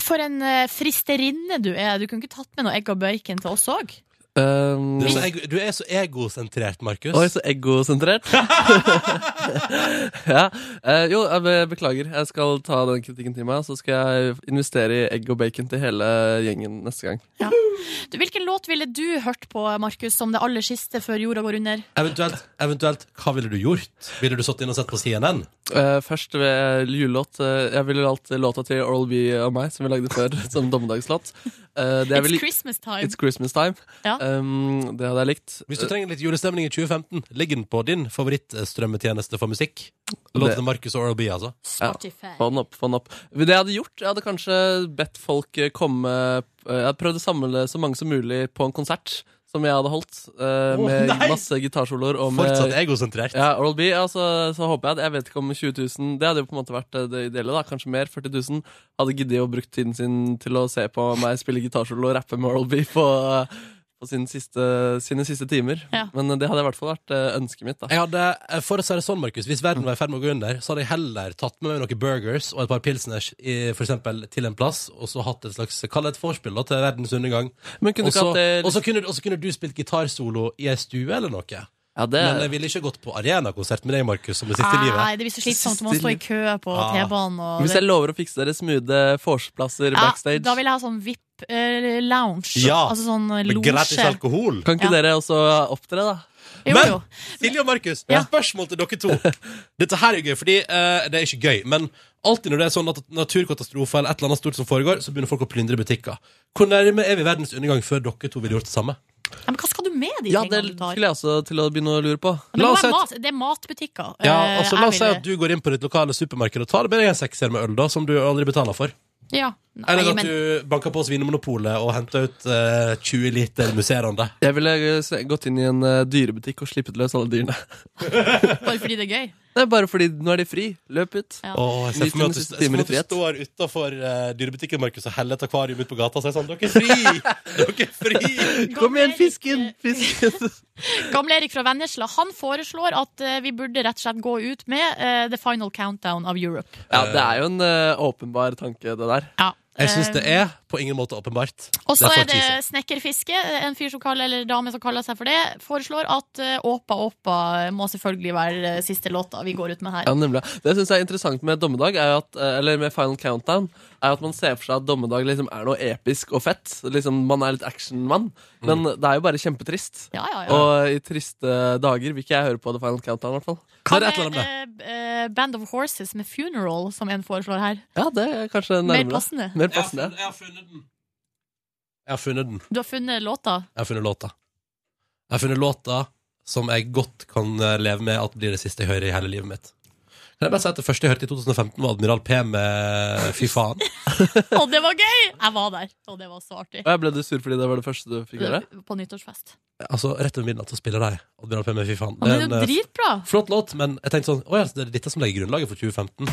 For en eh, fristerinne du er. Du kunne ikke tatt med noe egg og bacon til oss òg? Um, Du er så, ego, du er så egosentrert, Markus. Oi, så egosentrert. <laughs> <laughs> ja. uh, jo, jeg beklager. Jeg skal ta den kritikken til meg, så skal jeg investere i egg og bacon til hele gjengen neste gang. Du, hvilken låt ville du hørt på, Markus, som det aller siste før jorda går under? Eventuelt, eventuelt, hva ville du gjort? Ville du satt inn og sett på CNN? Uh, først ved julelåt. Uh, jeg ville valgt låta til Oral B og meg, som vi lagde før, <laughs> som dommedagslåt. Uh, det It's ville- Christmas time. It's Christmas time. Ja. Um, det hadde jeg likt. Hvis du trenger litt julestemning i 2015, ligg den på din favorittstrømmetjeneste for musikk? Låt Det- til Markus og Oral B, altså. Ja, få den opp, få den opp. Det jeg hadde gjort, jeg hadde kanskje bedt folk eh, komme eh, Jeg hadde prøvd å samle så mange som mulig på en konsert som jeg hadde holdt, uh, oh, med nei! masse gitarsoloer. Fortsatt egosentrert. Ja, Oral B, altså, så håper jeg at Jeg vet ikke om 20 000 Det hadde jo på en måte vært det ideelle, da. Kanskje mer. 40 000 hadde giddet å brukt tiden sin til å se på meg spille gitarsolo og rappe med Oral B på, eh, på sine siste, sine siste timer. Ja. Men det hadde i hvert fall vært eh, ønsket mitt, da. Jeg hadde, eh, for å si det sånn, Markus, Hvis verden var i ferd med å gå under, så hadde jeg heller tatt med meg noen burgers og et par pilsners i, for eksempel, til en plass, og så hatt et slags Kall det et vorspiel til verdens undergang. Og, så kunne, kunne du spilt gitarsolo i ei stue eller noe. Ja, det- Men jeg ville ikke gått på arenakonsert med deg, Markus, som det siste livet. Nei, det blir så slitsomt. Du må stå i kø på Ah. T-banen. og Hvis jeg lover å fikse dere smoothe vorsplasser Ja, backstage da vil jeg ha sånn VIP-lounge. Ja, altså sånn med gratis alkohol. Kan ikke Ja. dere også opptre, da? Jo, Men jo. Silje og Markus, Ja. spørsmål til dere to. <laughs> Dette her er gøy, fordi uh, det er ikke gøy. Men alltid når det er sånn at naturkatastrofer eller et eller annet stort som foregår, så begynner folk å plyndre butikker. Hvor nærme er vi verdens undergang før dere to ville gjort det samme? Ja, men hva skal du med de Ja, det tingene du tar? skulle jeg også til å begynne å lure på. Det, La må oss si være at- mat, det er matbutikker. Ja, eh, altså jeg La oss si ville- at du går inn på ditt lokale supermarked og tar med deg en sekser med øl, da, som du aldri betaler for. Ja. Nei, Eller at men du banker på Svinemonopolet og henter ut eh, 20 liter musserende. Jeg ville eh, se- gått inn i en eh, dyrebutikk og slippet løs alle dyrene. bare fordi det er gøy. Det er bare fordi nå er de fri. Løp ut. Ja. Åh, jeg ser for meg at du, du står utafor uh, dyrebutikken Markus, og heller et akvarium ut på gata og sier sånn Dere er fri! <laughs> Dere er fri! Kom igjen, fisken! fisken. <laughs> Gamle Erik fra Vennesla han foreslår at uh, vi burde rett og slett gå ut med uh, The Final Countdown of Europe. Ja, det er jo en eh, åpenbar tanke, det der. Ja. Jeg syns det er på ingen måte åpenbart. Og så er det snekkerfiske. En fyr som kaller, eller dame som kaller seg for det, foreslår at eh, Åpa Åpa må selvfølgelig være eh, siste låta vi går ut med her. Ja. Det jeg er interessant med Dommedag, er at, eh, eller med Final Countdown, er at man ser for seg at Dommedag liksom er noe episk og fett. Liksom, man er litt actionmann. Men det er jo bare kjempetrist. Ja, ja, ja. Og i triste dager vil ikke jeg høre på The Final Countdown, i hvert fall. Hva med eh, eh, Band of Horses med Funeral, som en foreslår her? Ja, det er kanskje Mer nærmere. passende. Mer passende. Jeg har funnet den. Jeg har funnet den. Du har funnet låta? Jeg har funnet låta. Jeg har funnet låta som jeg godt kan eh, leve med at blir det siste jeg hører i hele livet mitt. Kan jeg bare si at Det første jeg hørte i 2015, var Admiral P med Fy faen. <laughs> Og det var gøy! Jeg var der, og det var så artig. Og jeg ble du sur fordi det var det første du fikk høre? På nyttårsfest. Altså, Rett over midnatt så spiller de Admiral P med Fy faen. Det er en, jo eh, dritbra. Flott låt, men jeg tenkte sånn Å ja, så det er dette som legger grunnlaget for 2015.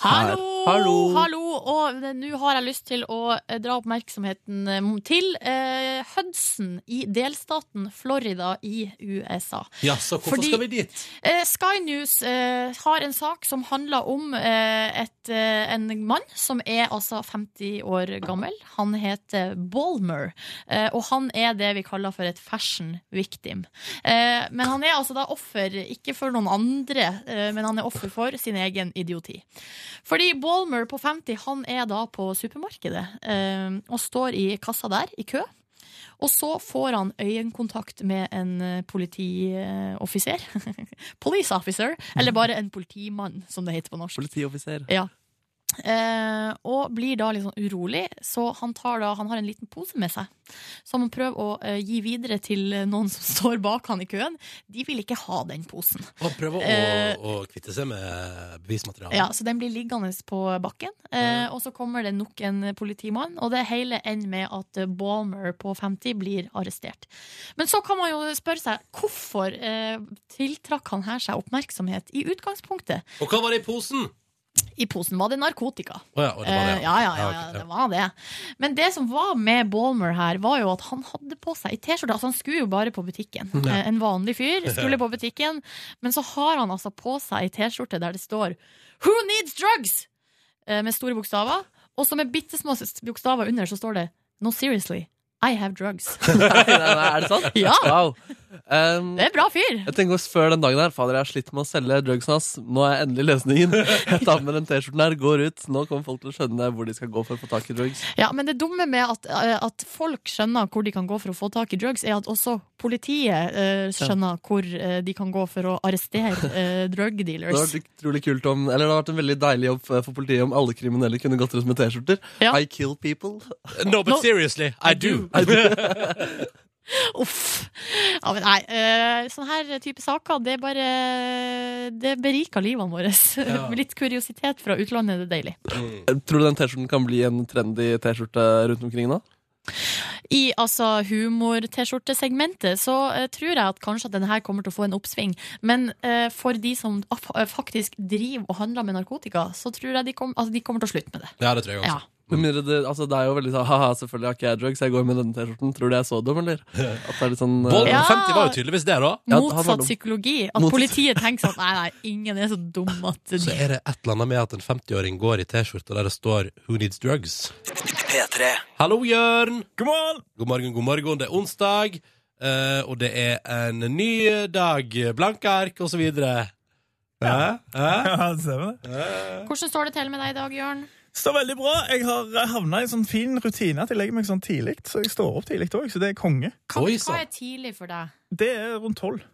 Hallo! Hallo! Hallo! Og nå har jeg lyst til å eh, dra oppmerksomheten eh, til eh, Hudson i delstaten Florida i USA. Ja, så hvorfor Fordi- skal vi dit? Eh, Sky News eh, har en sak som handler om eh, et, en mann som er altså 50 år gammel. Han heter Balmer, eh, og han er det vi kaller for et fashion victim. Eh, men han er altså da offer, ikke for noen andre, men han er offer for sin egen idioti. Fordi Balmer på 50 han er da på supermarkedet eh, og står i kassa der, i kø. Og så får han øyekontakt med en eh, politioffiser. <laughs> Police officer, eller bare en politimann, som det heter på norsk. Politioffiser. Ja. Eh, og blir da litt sånn urolig, så han, tar da, han har en liten pose med seg. Som han prøver å eh, gi videre til noen som <laughs> står bak han i køen. De vil ikke ha den posen. Og prøver å, Eh, å kvitte seg med bevismaterialet? Ja, Så den blir liggende på bakken. Eh, og så kommer det nok en politimann, og det hele ender med at Balmer på 50 blir arrestert. Men så kan man jo spørre seg hvorfor eh, tiltrakk han her seg oppmerksomhet i utgangspunktet? Og hva var det i posen? I posen var det narkotika. Oh ja, og det var det, Eh, ja, ja, ja, Ja, ja, det var det. Men det som var med Balmer her, var jo at han hadde på seg ei T-skjorte. Altså, han skulle jo bare på butikken. <laughs> Ja. Eh, En vanlig fyr <laughs> skulle på butikken, men så har han altså på seg ei T-skjorte der det står Who needs drugs? eh, med store bokstaver, og så med bitte små bokstaver under så står det No, seriously, I have drugs. <laughs> nei, nei, nei, er det sant? Ja. Wow. Um, Det er bra fyr. Jeg tenker også Før den dagen her Fader, jeg har slitt med å selge drugsen hans. Nå er jeg endelig løsningen. <laughs> Jeg tar med den T-skjorten her, går ut. Nå kommer folk til å skjønne hvor de skal gå for å få tak i drugs. Ja, men det dumme med at, eh, at folk skjønner hvor de kan gå for å få tak i drugs, er at også politiet uh, skjønner hvor uh, de kan gå for å arrestere uh, <laughs> drug Det dealers. hadde vært utrolig kult om Eller det hadde vært en veldig deilig jobb for politiet om alle kriminelle kunne gått rundt med T-skjorter. I kill people. No, but seriously, I do. I do. <laughs> Uff. Ja, men nei, eh, sånne her type saker, det er bare Det beriker livene våre. Ja. Med <laughs> Litt kuriositet fra utlandet er det deilig. Tror du den T-skjorten kan bli en trendy T-skjorte rundt omkring nå? I altså humor-T-skjortesegmentet så uh, tror jeg at kanskje at denne her kommer til å få en oppsving. Men uh, for de som eh, faktisk driver og handler med narkotika, så tror jeg de, kom, altså, de kommer til å slutte med det. Ja, det tror jeg også. Ja. Med mindre det, altså det er jo veldig sånn Haha, selvfølgelig har ikke jeg drugs, jeg går med denne T-skjorten. Tror du jeg er så dum, eller? At det er litt sånn eh, Bolden Ja. 50 var jo tydeligvis det, da. Ja, han var Motsatt dum. psykologi. At Motsatt. politiet tenker sånn Nei, nei, ingen er så dum at <laughs> Så er det et eller annet med at en 50-åring går i T-skjorte der det står 'Who needs drugs'? P3. Hallo, Jørn! God morgen! God morgen, god morgen. Det er onsdag, eh, og det er en ny dag. Blanke ark, og så videre. Ja. <laughs> Ja, ser vi det. Hvordan står det til med deg i dag, Jørn? Står veldig bra. Jeg har havna i en sånn fin rutine at jeg legger meg sånn tidlig. Så jeg står opp tidlig òg, så det er konge. Hva, hva er tidlig for deg? Det er rundt tolv.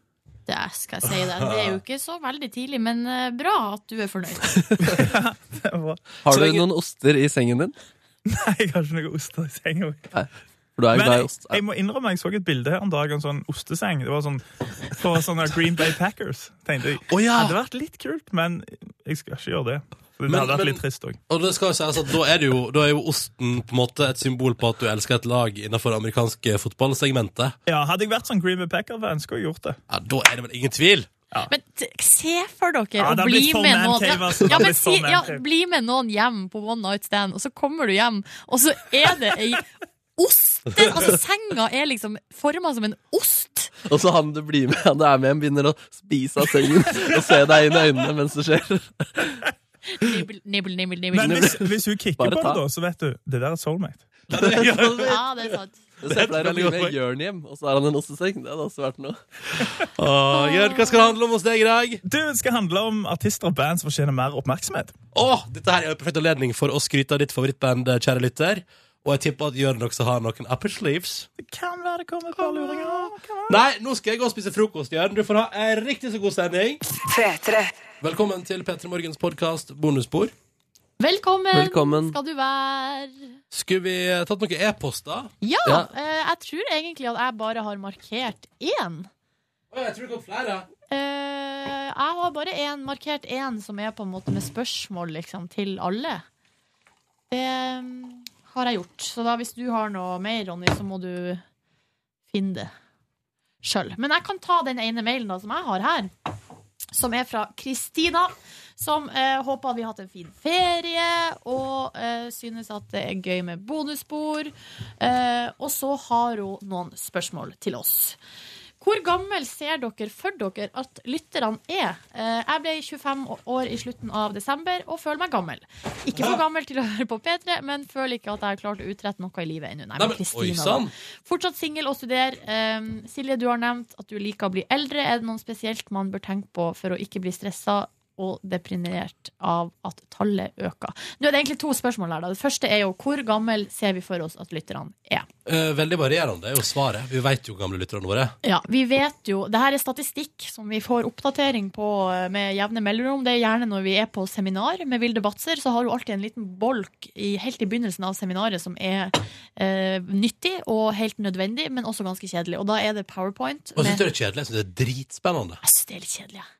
Det skal jeg si deg. Det er jo ikke så veldig tidlig, men eh, bra at du er fornøyd. <laughs> Har du noen oster i sengen din? Nei, jeg har ikke noen oster i sengen. Nei. du er Men glad i jeg, ost. jeg må innrømme jeg så et bilde her en dag en sånn osteseng. Det var sånn på sånne Green Bay Packers. Tenkte jeg, Oh, ja. Hadde vært litt kult, men jeg skal ikke gjøre det. Det Men- hadde vært men- litt trist òg. Og det skal jo sies at da er, det jo, da er jo osten på en måte et symbol på at du elsker et lag innenfor det amerikanske fotballsegmentet. Ja, hadde jeg vært sånn Green Bay Packer-fan, skulle jeg gjort det. Ja, Da er det vel ingen tvil. Men se for dere Ja, å bli med noen cave, ja, altså. Ja, men si, ja. Bli med noen hjem på one night stand, og så kommer du hjem, og så er det ei ost Altså, senga er liksom forma som en ost. Og så han du blir med, han du er med hjem, begynner å spise av sengen og se deg inn i øynene mens det skjer. Nibbel, nibbel, nibbel, nibbel. Men hvis, hvis hun kicker Bare på ta. det, da, så vet du det der er soulmate. <laughs> Ja, det er sant. Det er å bli med Jørn hjem, og så er han en osteseng. Det hadde også vært noe. <laughs> Åh, Jørn, hva skal det handle om hos deg i dag? Du, Det skal handle om artister og band som fortjener mer oppmerksomhet. Åh, dette her er en perfekt anledning for å skryte av ditt favorittband, kjære lytter. Og jeg tipper at Jørn også har noen upper sleeves. Det kan være det kommer et par luringer. Nei, nå skal jeg gå og spise frokost, Jørn. Du får ha en riktig så god sending. Velkommen til P3 Morgens podkast bonusspor. Velkommen, Velkommen. skal du være. Skulle vi tatt noen e-poster? Ja, Ja. eh, jeg tror egentlig at jeg bare har markert én. jeg tror det kom flere. Eh, jeg har bare en, markert én som er på en måte med spørsmål liksom, til alle. Det mm, har jeg gjort. Så da hvis du har noe mer, Ronny, så må du finne det sjøl. Men jeg kan ta den ene mailen da, som jeg har her. Som er fra Kristina, som eh, håper at vi har hatt en fin ferie og eh, synes at det er gøy med bonusspor. Eh, og så har hun noen spørsmål til oss. Hvor gammel ser dere for dere at lytterne er? Eh, Jeg ble 25 år i slutten av desember og føler meg gammel. Ikke for gammel til å høre på P3, men føler ikke at jeg har klart å utrette noe i livet ennå. Nei, men Kristina. Fortsatt singel og studer. Um, Silje, du har nevnt at du liker å bli eldre. Er det noe spesielt man bør tenke på for å ikke bli stressa og deprimert av at tallet øker? Nå er det egentlig to spørsmål her. Da. Det første er jo hvor gammel ser vi for oss at lytterne er? Eh, veldig varierende er jo svaret. Vi vet jo hvor gamle lytterne våre er. Ja, vi vet jo, det her er statistikk som vi får oppdatering på eh, med jevne mellomrom. Det er gjerne når vi er på seminar med Vilde Batzer, så har hun alltid en liten bolk i, helt i begynnelsen av seminaret som er eh, nyttig og helt nødvendig, men også ganske kjedelig. Og da er det powerpoint. Og jeg syns det er kjedelig. Jeg synes det er dritspennende. Jeg synes det er litt kjedelig. ja.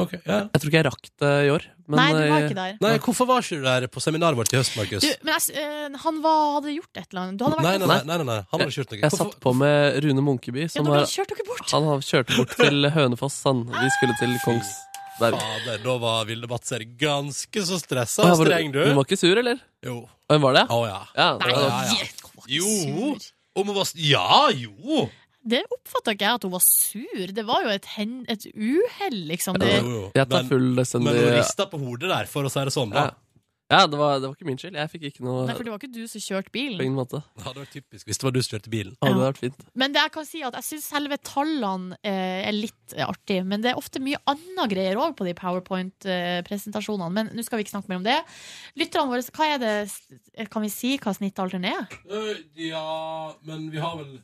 Ok, ja. Jeg tror ikke jeg rakk det i år. Men, Nei, du var eh, ikke der. Nei, hvorfor var ikke du der på seminaret vårt i høst, Markus? Du, men jeg, eh, han var, hadde gjort et eller annet. Du hadde vært Nei, nei, nei, nei, nei. Han hadde ikke gjort noe. Jeg satt på med Rune Munkeby. Som ja, kjørt dere bort. Han har- kjørte bort <laughs> til Hønefoss. Han. Vi skulle til Kongsberg. Fader, da var Vilde Batzer ganske så stressa og du- streng, du. Hun var ikke sur, eller? Jo. Hvem var det? Å ja. Ja, Nei, ja, ja. Jo. Om hun var Ja, jo! Det oppfatta ikke jeg at hun var sur. Det var jo et, hen, et uhell, liksom. Det, Jo, jo. Jeg tar Men- fullstendig Men hun rista på hodet der, for å si det sånn. Ja. Ja, det var, det var ikke min skyld. Jeg fikk ikke noe Nei, for det var ikke du som kjørte bilen. på ingen måte. Det hadde vært typisk hvis det var du som kjørte bilen. Det hadde vært fint. Men det jeg kan si at jeg syns selve tallene eh, er litt eh, artig. Men det er ofte mye annet greier òg på de powerpoint-presentasjonene. Men nå skal vi ikke snakke mer om det. Lytterne våre, hva er det Kan vi si hva snittalderen er? Øh, Ja, men vi har vel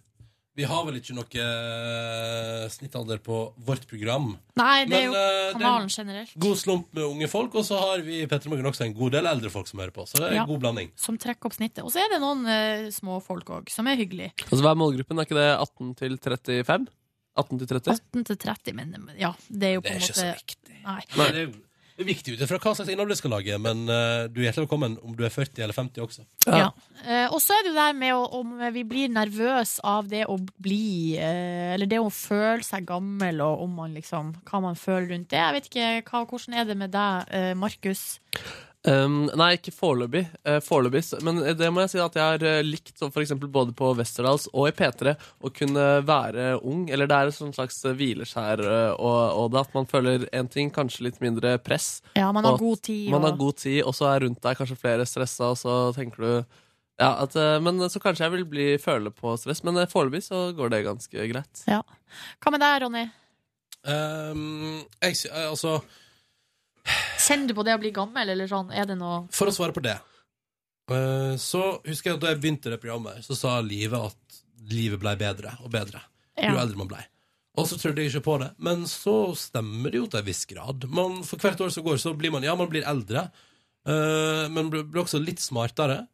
Vi har vel ikke noe eh, snittalder på vårt program. Nei, det er Men, jo eh, det er kanalen generelt. God slump med unge folk, og så har vi Petter Morgen også en god del eldre folk som hører på. Så det er Ja. en god blanding. Som trekker opp snittet. Og så er det noen uh, småfolk òg, som er hyggelige. Altså, Hva er målgruppen? Er ikke det 18 til 35? 18 til 30? 18 til 30, men ja, det er jo på en måte Det er ikke måte så viktig. Nei. Nei, det er viktig ut ifra hva slags innhold du skal lage, men uh, du er hjertelig velkommen om du er 40 eller 50 også. Ja. Eh, og så er det jo det med å, om vi blir nervøse av det å bli eh, Eller det å føle seg gammel, og om man liksom, hva man føler rundt det. Jeg vet ikke, hva, Hvordan er det med deg, Markus? Um, nei, ikke foreløpig. Uh, foreløpig. Men det må jeg si at jeg har eh, likt, så for eksempel både på Westerdals og i P3, å kunne være ung. Eller det er et slags eh, hvileskjær eh, og, og det at man føler en ting, kanskje litt mindre press. Ja, man har og god tid, Man og- har god tid, og så er rundt deg kanskje flere stressa, og så tenker du ja, at, eh, Men så kanskje jeg vil bli føle på stress. Men eh, foreløpig så går det ganske greit. Ja. Hva med deg, Ronny? Um, jeg, eh, altså, Kjenner du på det å bli gammel, eller sånn? Er det noe for å svare på det, eh, så husker jeg at da jeg begynte det programmet, så sa livet at livet ble bedre og bedre jo Ja. eldre man ble. Og så trodde jeg ikke på det. Men så stemmer det jo til en viss grad. Man, for hvert år som går, så blir man ja, man blir eldre, uh, men blir, blir også litt smartere.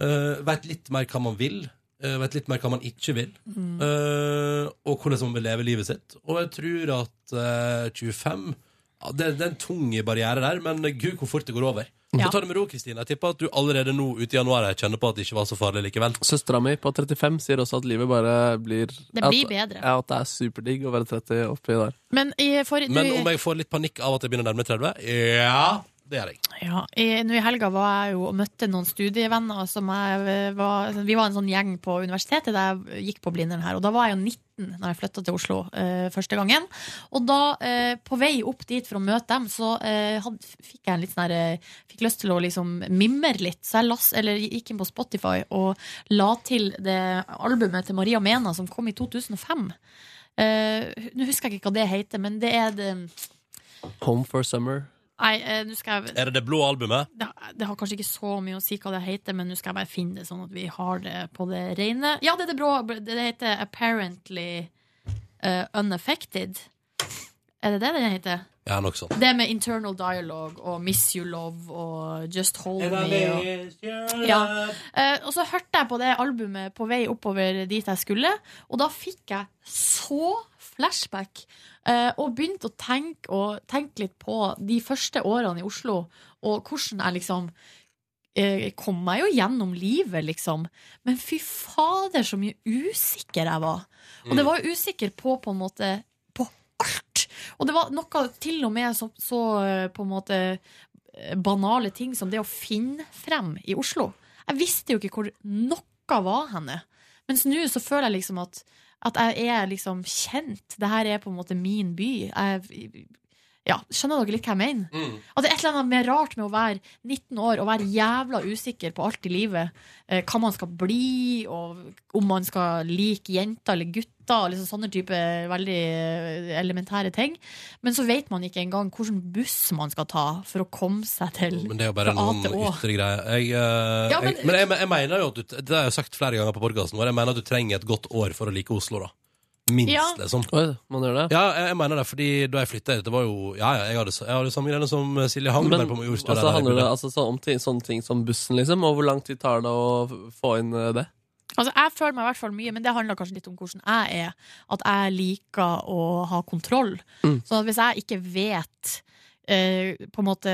Uh, Veit litt mer hva man vil. Uh, vet litt mer hva man ikke vil. Mm. uh, og hvordan man vil leve livet sitt. Og jeg tror at uh, 25 ja, det, det er en tung barriere der, men gud, hvor fort det går over. Ja. Så ta det med ro, Kristine. Jeg tipper at du allerede nå ute i januar kjenner på at det ikke var så farlig likevel. Søstera mi på 35 sier også at livet bare blir Det blir at, bedre. Ja, at det er superdigg å være 30 oppi der. Men, i, for, du, Men om jeg får litt panikk av at jeg begynner å nærme meg 30? Ja, det gjør jeg. Ja, nå I helga var jeg jo og møtte noen studievenner. Som jeg var, vi var en sånn gjeng på universitetet der jeg gikk på Blindern her. Og da var jeg jo 19 når jeg flytta til Oslo eh, første gangen. Og da, eh, på vei opp dit for å møte dem, så eh, had, fikk jeg en litt sånn her, eh, Fikk lyst til å liksom mimre litt. Så jeg las, eller gikk inn på Spotify og la til det albumet til Maria Mena som kom i 2005. Eh, nå husker jeg ikke hva det heter, men det er det Home for summer. Nei, eh, nå skal jeg Er det det blå albumet? det, det har kanskje ikke så mye å si hva det heter, men nå skal jeg bare finne det sånn at vi har det på det rene. Ja, det er det blå. Det heter Apparently eh, Unaffected. Er det det det heter? Ja, nok sånn. Det med internal dialogue og Miss You Love og Just Hold Me. Og, ja. Eh, og så hørte jeg på det albumet på vei oppover dit jeg skulle, og da fikk jeg så flashback. eh, og begynte å tenke, og tenke litt på de første årene i Oslo, og hvordan jeg liksom eh, kom meg jo gjennom livet, liksom. Men fy fader, så mye usikker jeg var. Og det var jo usikker på på en måte på alt. Og det var noe til og med så, så eh, på en måte eh, banale ting som det å finne frem i Oslo. Jeg visste jo ikke hvor noe var henne. Mens nå så føler jeg liksom at, at jeg er liksom kjent. Det her er på en måte min by. Jeg, ja, skjønner dere litt hva jeg mener? At det er et eller annet mer rart med å være 19 år og være jævla usikker på alt i livet. Eh, hva man skal bli, og om man skal like jenter eller gutter. Og Liksom sånne type veldig eh, elementære ting. Men så vet man ikke engang hvilken buss man skal ta for å komme seg til Men det er jo bare noen ytre greier. Jeg, uh, Ja, men- jeg, men jeg, jeg mener jo at du, Det har jeg sagt flere ganger på podkasten vår. Jeg mener at du trenger et godt år for å like Oslo, da. Minst, Ja. liksom. man gjør det? Ja, jeg, jeg mener det, fordi da jeg flytta hit, det var jo Ja, ja, jeg hadde, jeg hadde samme greiene som Silje Hang. Men på altså, der handler det altså, så, om ting, sånne ting som bussen, liksom? Og hvor lang tid tar det å få inn eh, det? Altså, jeg føler meg i hvert fall mye, men det handler kanskje litt om hvordan jeg er. At jeg liker å ha kontroll. Mm. Sånn at hvis jeg ikke vet eh, på en måte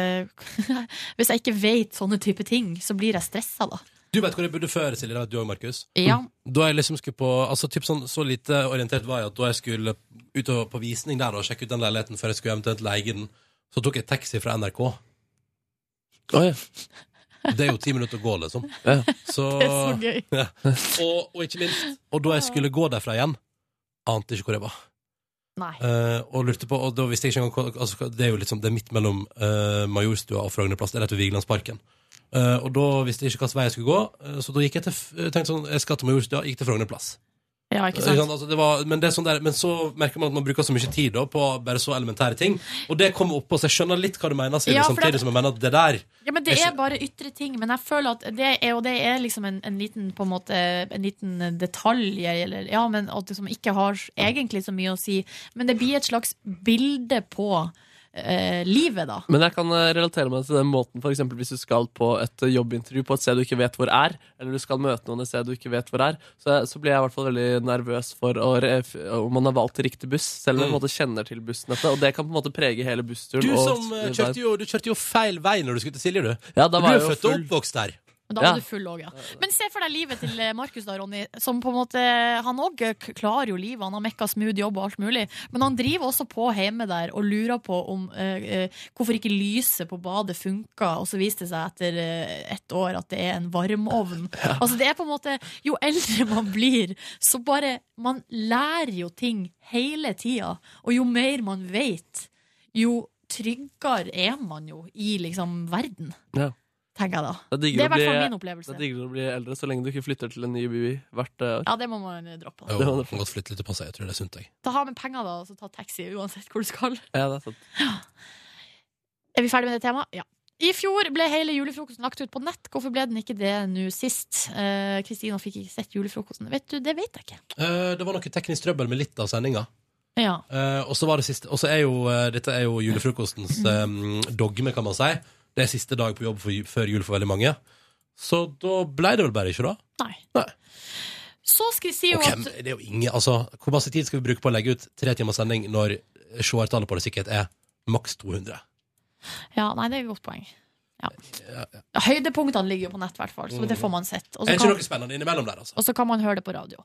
<laughs> Hvis jeg ikke vet sånne type ting, så blir jeg stressa, da. Du vet hvor jeg burde føre, Silje? Det vet du òg, Markus? Ja. Da jeg liksom skulle på Altså typ sånn, Så lite orientert var jeg at da jeg skulle ut og på visning der og sjekke ut den leiligheten før jeg skulle eventuelt leie den, så tok jeg taxi fra NRK. Det er jo ti minutter å gå, liksom. Så, Det er så gøy. Ja. Og, og ikke minst Og da jeg skulle gå derfra igjen, ante ikke hvor jeg var. Nei. Eh, og lurte på, og da visste jeg ikke engang altså, Det er jo liksom Det er midt mellom uh, Majorstua og Frognerplass. Det er rett ved Vigelandsparken. Uh, og da visste jeg ikke hvilken vei jeg skulle gå, så da gikk jeg til tenkte sånn, jeg skal til Majorstua, gikk til Frogner plass. Ja, ikke sant? Altså, det var, men, det sånn der, men så merker man at man bruker så mye tid da, på bare så elementære ting. Og det kommer oppå, så jeg skjønner litt hva du mener, Silje, Ja, samtidig det, som jeg mener at det der Ja, men Det er er bare ytre ting. Men jeg føler at det er, og det er liksom en, en liten på en måte, en liten detalj eller, ja, men at som ikke har egentlig så mye å si. Men det blir et slags bilde på eh, livet, da. Men jeg kan eh, relatere meg til den måten for eksempel hvis du skal på et eh, jobbintervju på et sted du ikke vet hvor er, eller du skal møte noen et sted du ikke vet hvor er, så, så blir jeg i hvert fall veldig nervøs for å, om man har valgt riktig buss, selv om jeg på en måte kjenner til bussnettet, og det kan på en måte prege hele bussturen. Du som og, kjørte jo, du kjørte jo feil vei når du skulle til Silje, du. Ja, da du er født og full. oppvokst der. Men da Ja. var du full òg, ja. Men se for deg livet til eh, Markus da, Ronny. Som på en måte, han òg klarer jo livet. Han har mekka smooth jobb og alt mulig. Men han driver også på hjemme der og lurer på om eh, eh, hvorfor ikke lyset på badet funka, og så viste det seg etter eh, ett år at det er en varmeovn. <laughs> Altså det er på en måte Jo eldre man blir, så bare Man lærer jo ting hele tida. Og jo mer man vet, jo tryggere er man jo i liksom verden. Ja. Tenker jeg da. Det er Det er i hvert fall min opplevelse. Det er diggere å bli eldre så lenge du ikke flytter til en ny by hvert eh, år. Ja, det må man droppe. Da. Jo, må man kan godt flytte litt på seg. Jeg tror det er sunt. Jeg. Ta ha med penger, da, og så ta taxi uansett hvor du skal. Ja, det er sant. Er vi ferdig med det temaet? Ja. I fjor ble hele julefrokosten lagt ut på nett. Hvorfor ble den ikke det nå sist? Kristina Kristina fikk ikke sett julefrokosten. Vet du, Det vet jeg ikke. Uh, det var noe teknisk trøbbel med litt av sendinga. Ja. Uh, og så var det siste Og så er jo eh, dette er jo julefrokostens um, dogme, kan man si. Det er siste dag på jobb for, før jul for veldig mange. Så da ble det vel bare ikke, da? Nei. Så skal vi si jo hvem, at det er jo ingen, altså, hvor masse tid skal vi bruke på å legge ut tre timers sending når seertallet på det sikkert er maks 200? Ja, nei, det er et godt poeng. Ja. Høydepunktene ligger jo på nett, hvert fall, så det får man sett. Og så kan- altså? Kan man høre det på radio.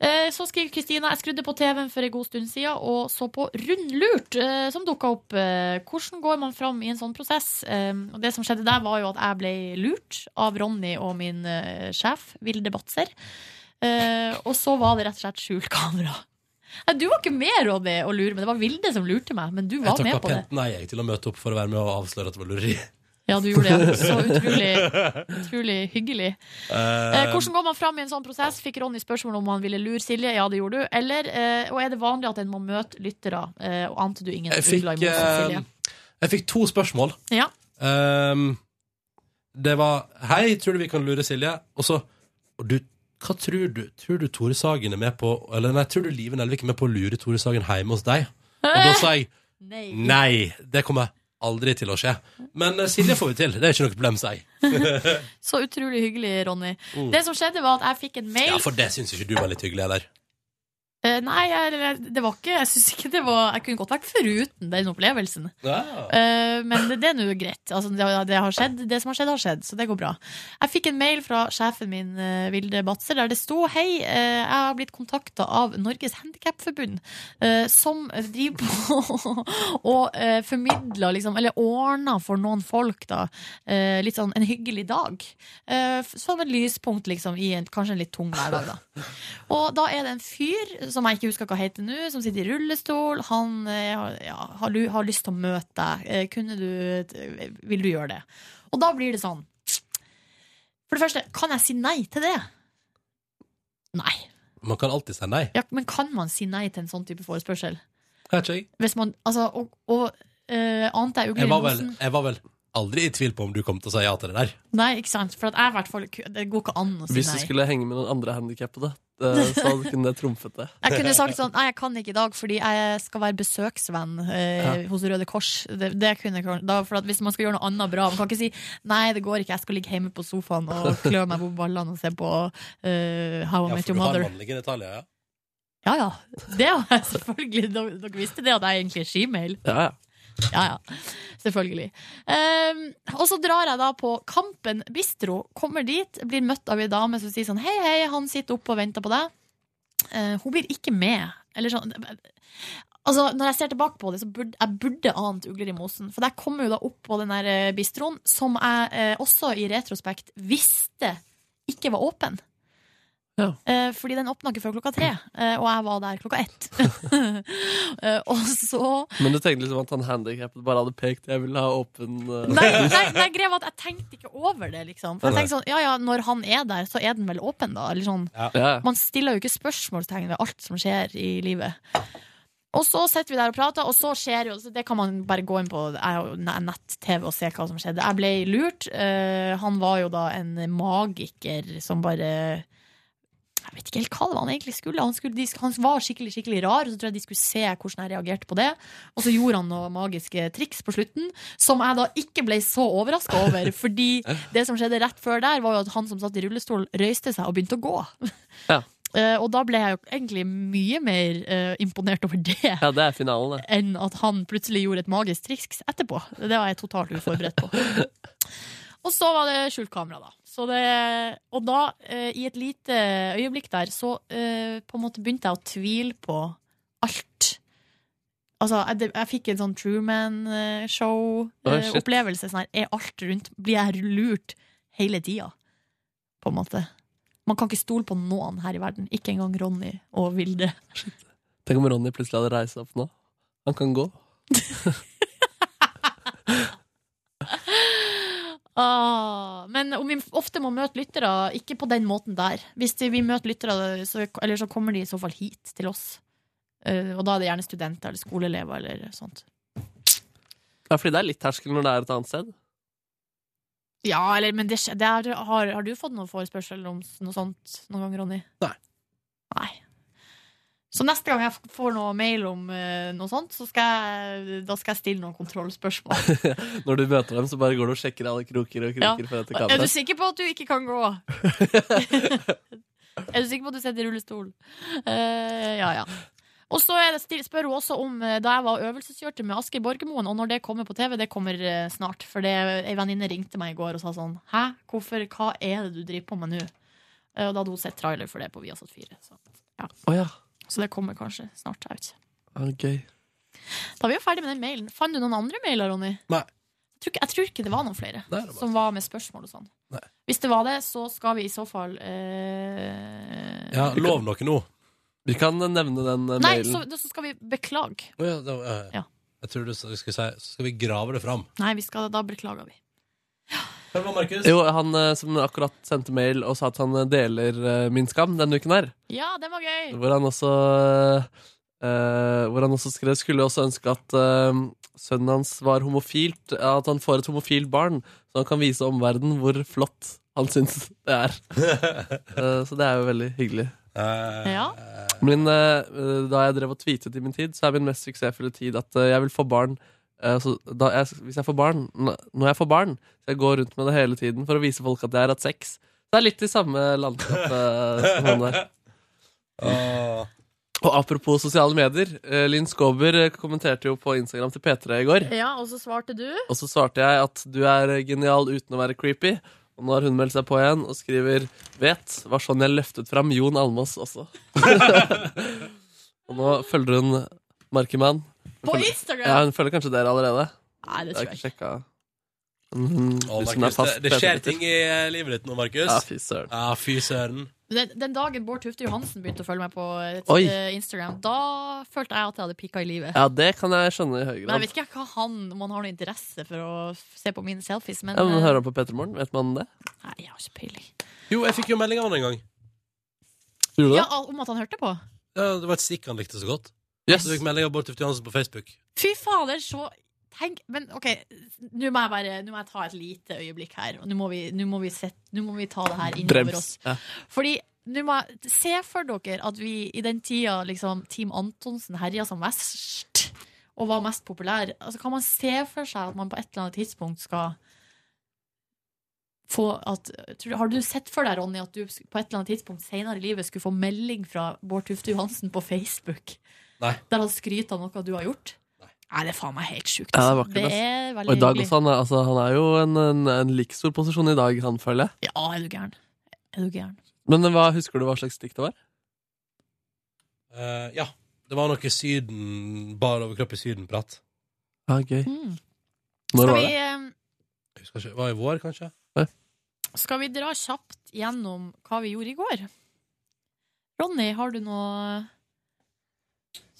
Eh, så skriver Kristina jeg skrudde på TV-en for en god stund siden og så på Rundlurt, eh, som dukka opp. Eh, hvordan går man fram i en sånn prosess? Og det som skjedde der, var jo at jeg ble lurt av Ronny og min sjef, Vilde Batzer. Og så var det rett og slett skjult kamera. Nei, Du var ikke med, Ronny, å lure, men det var Vilde som lurte meg. Men du var med på det. pent nei jeg, til å møte opp for å være med og avsløre at det var lureri. Ja, du gjorde det. Så <laughs> utrolig, utrolig hyggelig. Eh, Eh, hvordan går man fram i en sånn prosess? Fikk Ronny spørsmål om han ville lure Silje? Ja, det gjorde du. Eller, eh, og er det vanlig at en må møte lyttere? Eh, og ante du ingen jeg fikk, ugler i mosen, eh, Silje? jeg fikk to spørsmål. Ja. Um, det var 'Hei, tror du vi kan lure Silje?' Og så og du, Hva tror du? Tror du Tore Sagen er med på Eller nei, tror du Live Nelvik er med på å lure Tore Sagen hjemme hos deg? Og da sa jeg <laughs> Nei. nei. Det kommer aldri til å skje. Men eh, Silje får vi til. Det er ikke noe problem, sier jeg. <laughs> Så utrolig hyggelig, Ronny. Mm. Det som skjedde, var at jeg fikk en mail Ja, for det syns ikke du var litt hyggelig, eller? Eh, Nei, jeg, det var ikke Jeg synes ikke det var Jeg kunne godt vært foruten den opplevelsen. Ja. Uh, men det, det er nå greit. Altså, det, det, har skjedd, det som har skjedd, har skjedd, så det går bra. Jeg fikk en mail fra sjefen min, uh, Vilde Batzer, der det sto Hei, eh, jeg har blitt kontakta av Norges Handikapforbund, eh, som driver på <laughs> og uh, formidler, liksom, eller ordner for noen folk, da, eh, litt sånn en hyggelig dag. Eh, som et lyspunkt, liksom, i en, kanskje en litt tung hverdag, da. Og da er det en fyr, som jeg ikke husker hva heter nå, som sitter i rullestol. Han eh, har- ja, har, har lyst til å møte deg. Eh, Kunne du, vil du gjøre det? Og da blir det sånn For det første, kan jeg si nei til det? Nei. Man kan alltid si nei. Ja, men kan man si nei til en sånn type forespørsel? Hvis man, altså, og, og uh, ante jeg var, vel, jeg var vel aldri i tvil på om du kom til å si ja til det der. Nei, ikke sant? For at jeg i hvert fall Det går ikke an å si nei. Hvis du skulle henge med noen andre handikappede, eh, så kunne det trumfet det. Jeg kunne sagt sånn Nei, jeg kan ikke i dag fordi jeg skal være besøksvenn eh, Ja. hos Røde Kors. Det, det kunne jeg da, for at Hvis man skal gjøre noe annet bra Man kan ikke si Nei, det går ikke, jeg skal ligge hjemme på sofaen og <laughs> klø meg på ballene og se på uh, How I Ja, Met for Your du har Mother. mannlige i Italia, ja. Ja ja, det har jeg <laughs> selvfølgelig. Dere, dere visste det at jeg egentlig er skimail? Ja, ja. Ja, ja. Selvfølgelig. Um, og så drar jeg da på Kampen bistro. Kommer dit, blir møtt av ei dame som sier sånn Hei, hei, han sitter oppe og venter på deg. Uh, hun blir ikke med. Eller sånn Altså, Når jeg ser tilbake på det, så burde jeg burde ant ugler i mosen. For jeg kommer jo da opp på den der eh, bistroen, som jeg eh, også i retrospekt visste ikke var åpen. Eh, fordi den åpna ikke før klokka tre, eh, og jeg var der klokka ett. <laughs> Eh, og så Men du tenkte liksom at han handikappet bare hadde pekt 'jeg vil ha åpen Nei, nei, nei greia var at jeg tenkte ikke over det, liksom. For jeg tenkte sånn, ja ja, når han er der, så er den vel åpen, da. Eller sånn. Ja. Ja. Man stiller jo ikke spørsmålstegn ved alt som skjer i livet. Og så sitter vi der og prater, og så skjer jo Det kan man bare gå inn på nett-TV og se hva som skjedde. Jeg ble lurt. Eh, han var jo da en magiker som bare Jeg vet ikke helt hva det var han egentlig skulle. Han, skulle, de, han var skikkelig skikkelig rar, og så tror jeg de skulle se hvordan jeg reagerte på det. Og så gjorde han noen magiske triks på slutten, som jeg da ikke ble så overraska over. <laughs> Fordi det som skjedde rett før der, var jo at han som satt i rullestol, røyste seg og begynte å gå. Ja. Uh, <laughs> og da ble jeg jo egentlig mye mer uh, imponert over det. <laughs> Ja, det er finalen, det. Enn at han plutselig gjorde et magisk triks etterpå. Det var jeg totalt uforberedt på. Og så var det skjult kamera, da. Så det, og da, eh, i et lite øyeblikk der, så eh, på en måte begynte jeg å tvile på alt. Altså, jeg, jeg fikk en sånn Truman-show-opplevelse. sånn her, er alt rundt Blir jeg lurt hele tida? På en måte. Man kan ikke stole på noen her i verden. Ikke engang Ronny og Vilde. Tenk om Ronny plutselig hadde reist opp nå. Han kan gå. <laughs> <laughs> Ah, men om vi ofte må møte lyttere, ikke på den måten der. Hvis de- vi møter lyttere, så, eller så kommer de i så fall hit til oss. Uh, og da er det gjerne studenter eller skoleelever eller sånt. Ja, fordi det er litt terskel når det er et annet sted. Ja, eller, men det, det er, har, har du fått noen forespørsel om noe sånt noen gang, Ronny? Nei. Nei. Så neste gang jeg får noe mail om uh, noe sånt, så skal jeg, da skal jeg stille noen kontrollspørsmål. <laughs> Når du møter dem, så bare går du og sjekker alle kroker og Ja. for dette Er du sikker på at du ikke kan gå? <laughs> er du sikker på at du sitter i rullestol? Uh, ja, ja. Og så spør hun også om eh, da jeg var øvelseskjørte med Asker Borgermoen, og når det kommer på TV, det kommer snart. For det, ei venninne ringte meg i går og sa sånn Hæ, hvorfor, hva er det du driver på med nå? Og da hadde hun sett trailer for det på Viasat 4. Så, ja. Oh, ja. Så det kommer kanskje snart. Jeg vet ikke. Okay. Da er vi jo ferdig med den mailen. Fant du noen andre mailer, Ronny? Nei. Jeg tror, ikke, jeg tror ikke det var noen flere Nei, var- som var med spørsmål og sånn. Hvis det var det, så skal vi i så fall eh... Ja, lov noe nå. Vi kan nevne den eh, Nei, mailen. så, så skal vi beklage. Oh, ja, da, ja, ja. Ja. Jeg tror du skulle si Så skal vi grave det fram. Nei, vi skal, da beklager vi. Markus? Jo, han eh, som akkurat sendte mail og sa at han eh, deler eh, Min skam denne uken her. Ja, det var gøy! Hvor han også eh, Hvor han også skrev Skulle også ønske at eh, sønnen hans var homofilt At han får et homofilt barn Så han kan vise omverdenen hvor flott Han synes det er <laughs> Eh, Så det er jo veldig hyggelig Ja. Men eh, da jeg drev og tweetet i min tid Så er min mest suksessfulle tid At eh, jeg vil få barn eh, jeg, Hvis jeg får barn Når jeg får barn Så jeg går rundt med det hele tiden For å vise folk at jeg har hatt sex Det er litt i samme landskap eh, som han der og apropos sosiale medier, eh, Linn Skåber eh, kommenterte jo på Instagram til P3 i går. Ja, og så svarte du? Og så svarte jeg at du er genial uten å være creepy. Og nå har hun meldt seg på igjen og skriver Vet, var sånn jeg løftet fram Jon Almås også. <laughs> og nå følger hun Markemann. På følger- Instagram? Ja, hun følger kanskje dere allerede. Nei, det tror jeg ikke sjekka. Mm, Å, hun er Markus, fast det, det skjer ting i eh, livet ditt nå, Markus. Ja, fy søren. Ja, fy søren. Den, den dagen Bård Tufte Johansen begynte å følge meg på eh, Oi. Instagram, da følte jeg at jeg hadde pikka i livet. Ja, det kan jeg skjønne i høy grad. Men jeg vet ikke hva han, om han har noe interesse for å se på mine selfies. Men, Ja, men eh, Hører han på P3 Vet man det? nei, jeg har ikke peiling. Jo, jeg fikk jo melding av han en gang. Gjorde du Ja. Om at han hørte på? Ja, det var et stikk han likte så godt. Yes. Så fikk melding av Bård Tufte Johansen på Facebook. Fy fader, så Tenk, men OK, nå må jeg bare Nå må jeg ta et lite øyeblikk her. Og nå må vi, nå må vi, sette, nå må vi ta det her innover Brems. oss. Ja. Fordi nå må jeg Se for dere at vi i den tida liksom, Team Antonsen herja som verst og var mest populær. Altså, kan man se for seg at man på et eller annet tidspunkt skal få at tror, Har du sett for deg, Ronny, at du på et eller annet tidspunkt senere i livet skulle få melding fra Bård Tufte Johansen på Facebook Nei. der han skryter av noe du har gjort? Nei, det er faen meg helt sjukt. Ja, det er altså. vakkert, det er veldig Og i dag også, han er, altså, han er jo en, en, en like stor posisjon i dag, han føler jeg. Ja, er du gæren? Er du gæren? Men hva, husker du hva slags dikt det var? Uh, ja. Det var noe Syden, bar overkropp i Syden-prat. Ja, gøy. Mm. Når Skal var vi, det? eh, Jeg husker ikke. Var i vår, kanskje? skal vi dra kjapt gjennom hva vi gjorde i går? Ronny, har du noe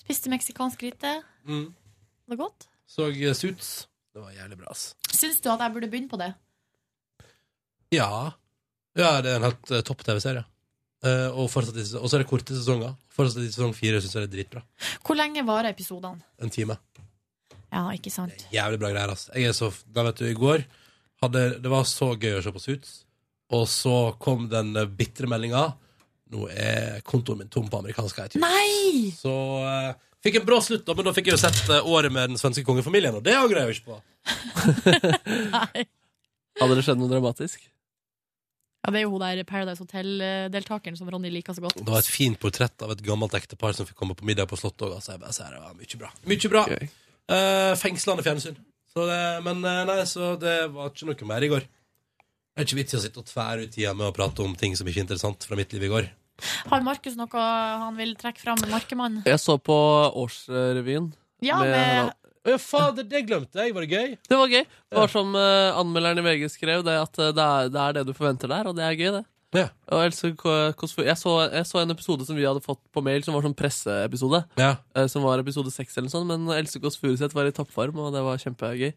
Spiste meksikansk gryte? Mm. Var det godt? Så eh, Suits. Det var jævlig bra, ass. Syns du at jeg burde begynne på det? Ja. ja, det er en helt eh, topp TV-serie. Eh, og fortsatt i- og så er det korte sesonger. Fortsatt i sesong fire syns jeg det er dritbra. Hvor lenge varer episodene? En time. Ja, ikke sant? Jævlig bra greier, ass. Jeg er så, da vet du, i går hadde, Det var så gøy å se på Suits, og så kom den eh, bitre meldinga. Nå er kontoen min tom på amerikansk iTunes. Nei! Så eh, fikk en bra slutt, da, men da fikk jeg jo sett eh, året med den svenske kongefamilien, og det angrer jeg jo ikke på. <laughs> Nei. Hadde det skjedd noe dramatisk? Ja, Det er jo hun der Paradise Hotel-deltakeren som Ronny liker så godt. Det var et fint portrett av et gammelt ektepar som fikk komme på middag på Slottet òg. Altså, jeg bare sier det var mye bra. Mye bra. Eh, fengslende fjernsyn. Så det, men eh, nei, så det var ikke noe mer i går. Det er ikke vits i å sitte og tvære ut tida med å prate om ting som ikke er interessant fra mitt liv i går. Har Markus noe han vil trekke fram med Markemann? Jeg så på Årsrevyen. Ja, med med- Ja, fader, det glemte jeg. Var det gøy? Det var gøy. Det var som eh, anmelderen i VG skrev, det at eh, det er, det er det du forventer der, og det er gøy, det. Og Else jeg, så, jeg så en episode som vi hadde fått på mail, som var sånn presseepisode. eh, Som var episode seks eller noe sånt, men Else Kåss Furuseth var i toppform, og det var kjempegøy.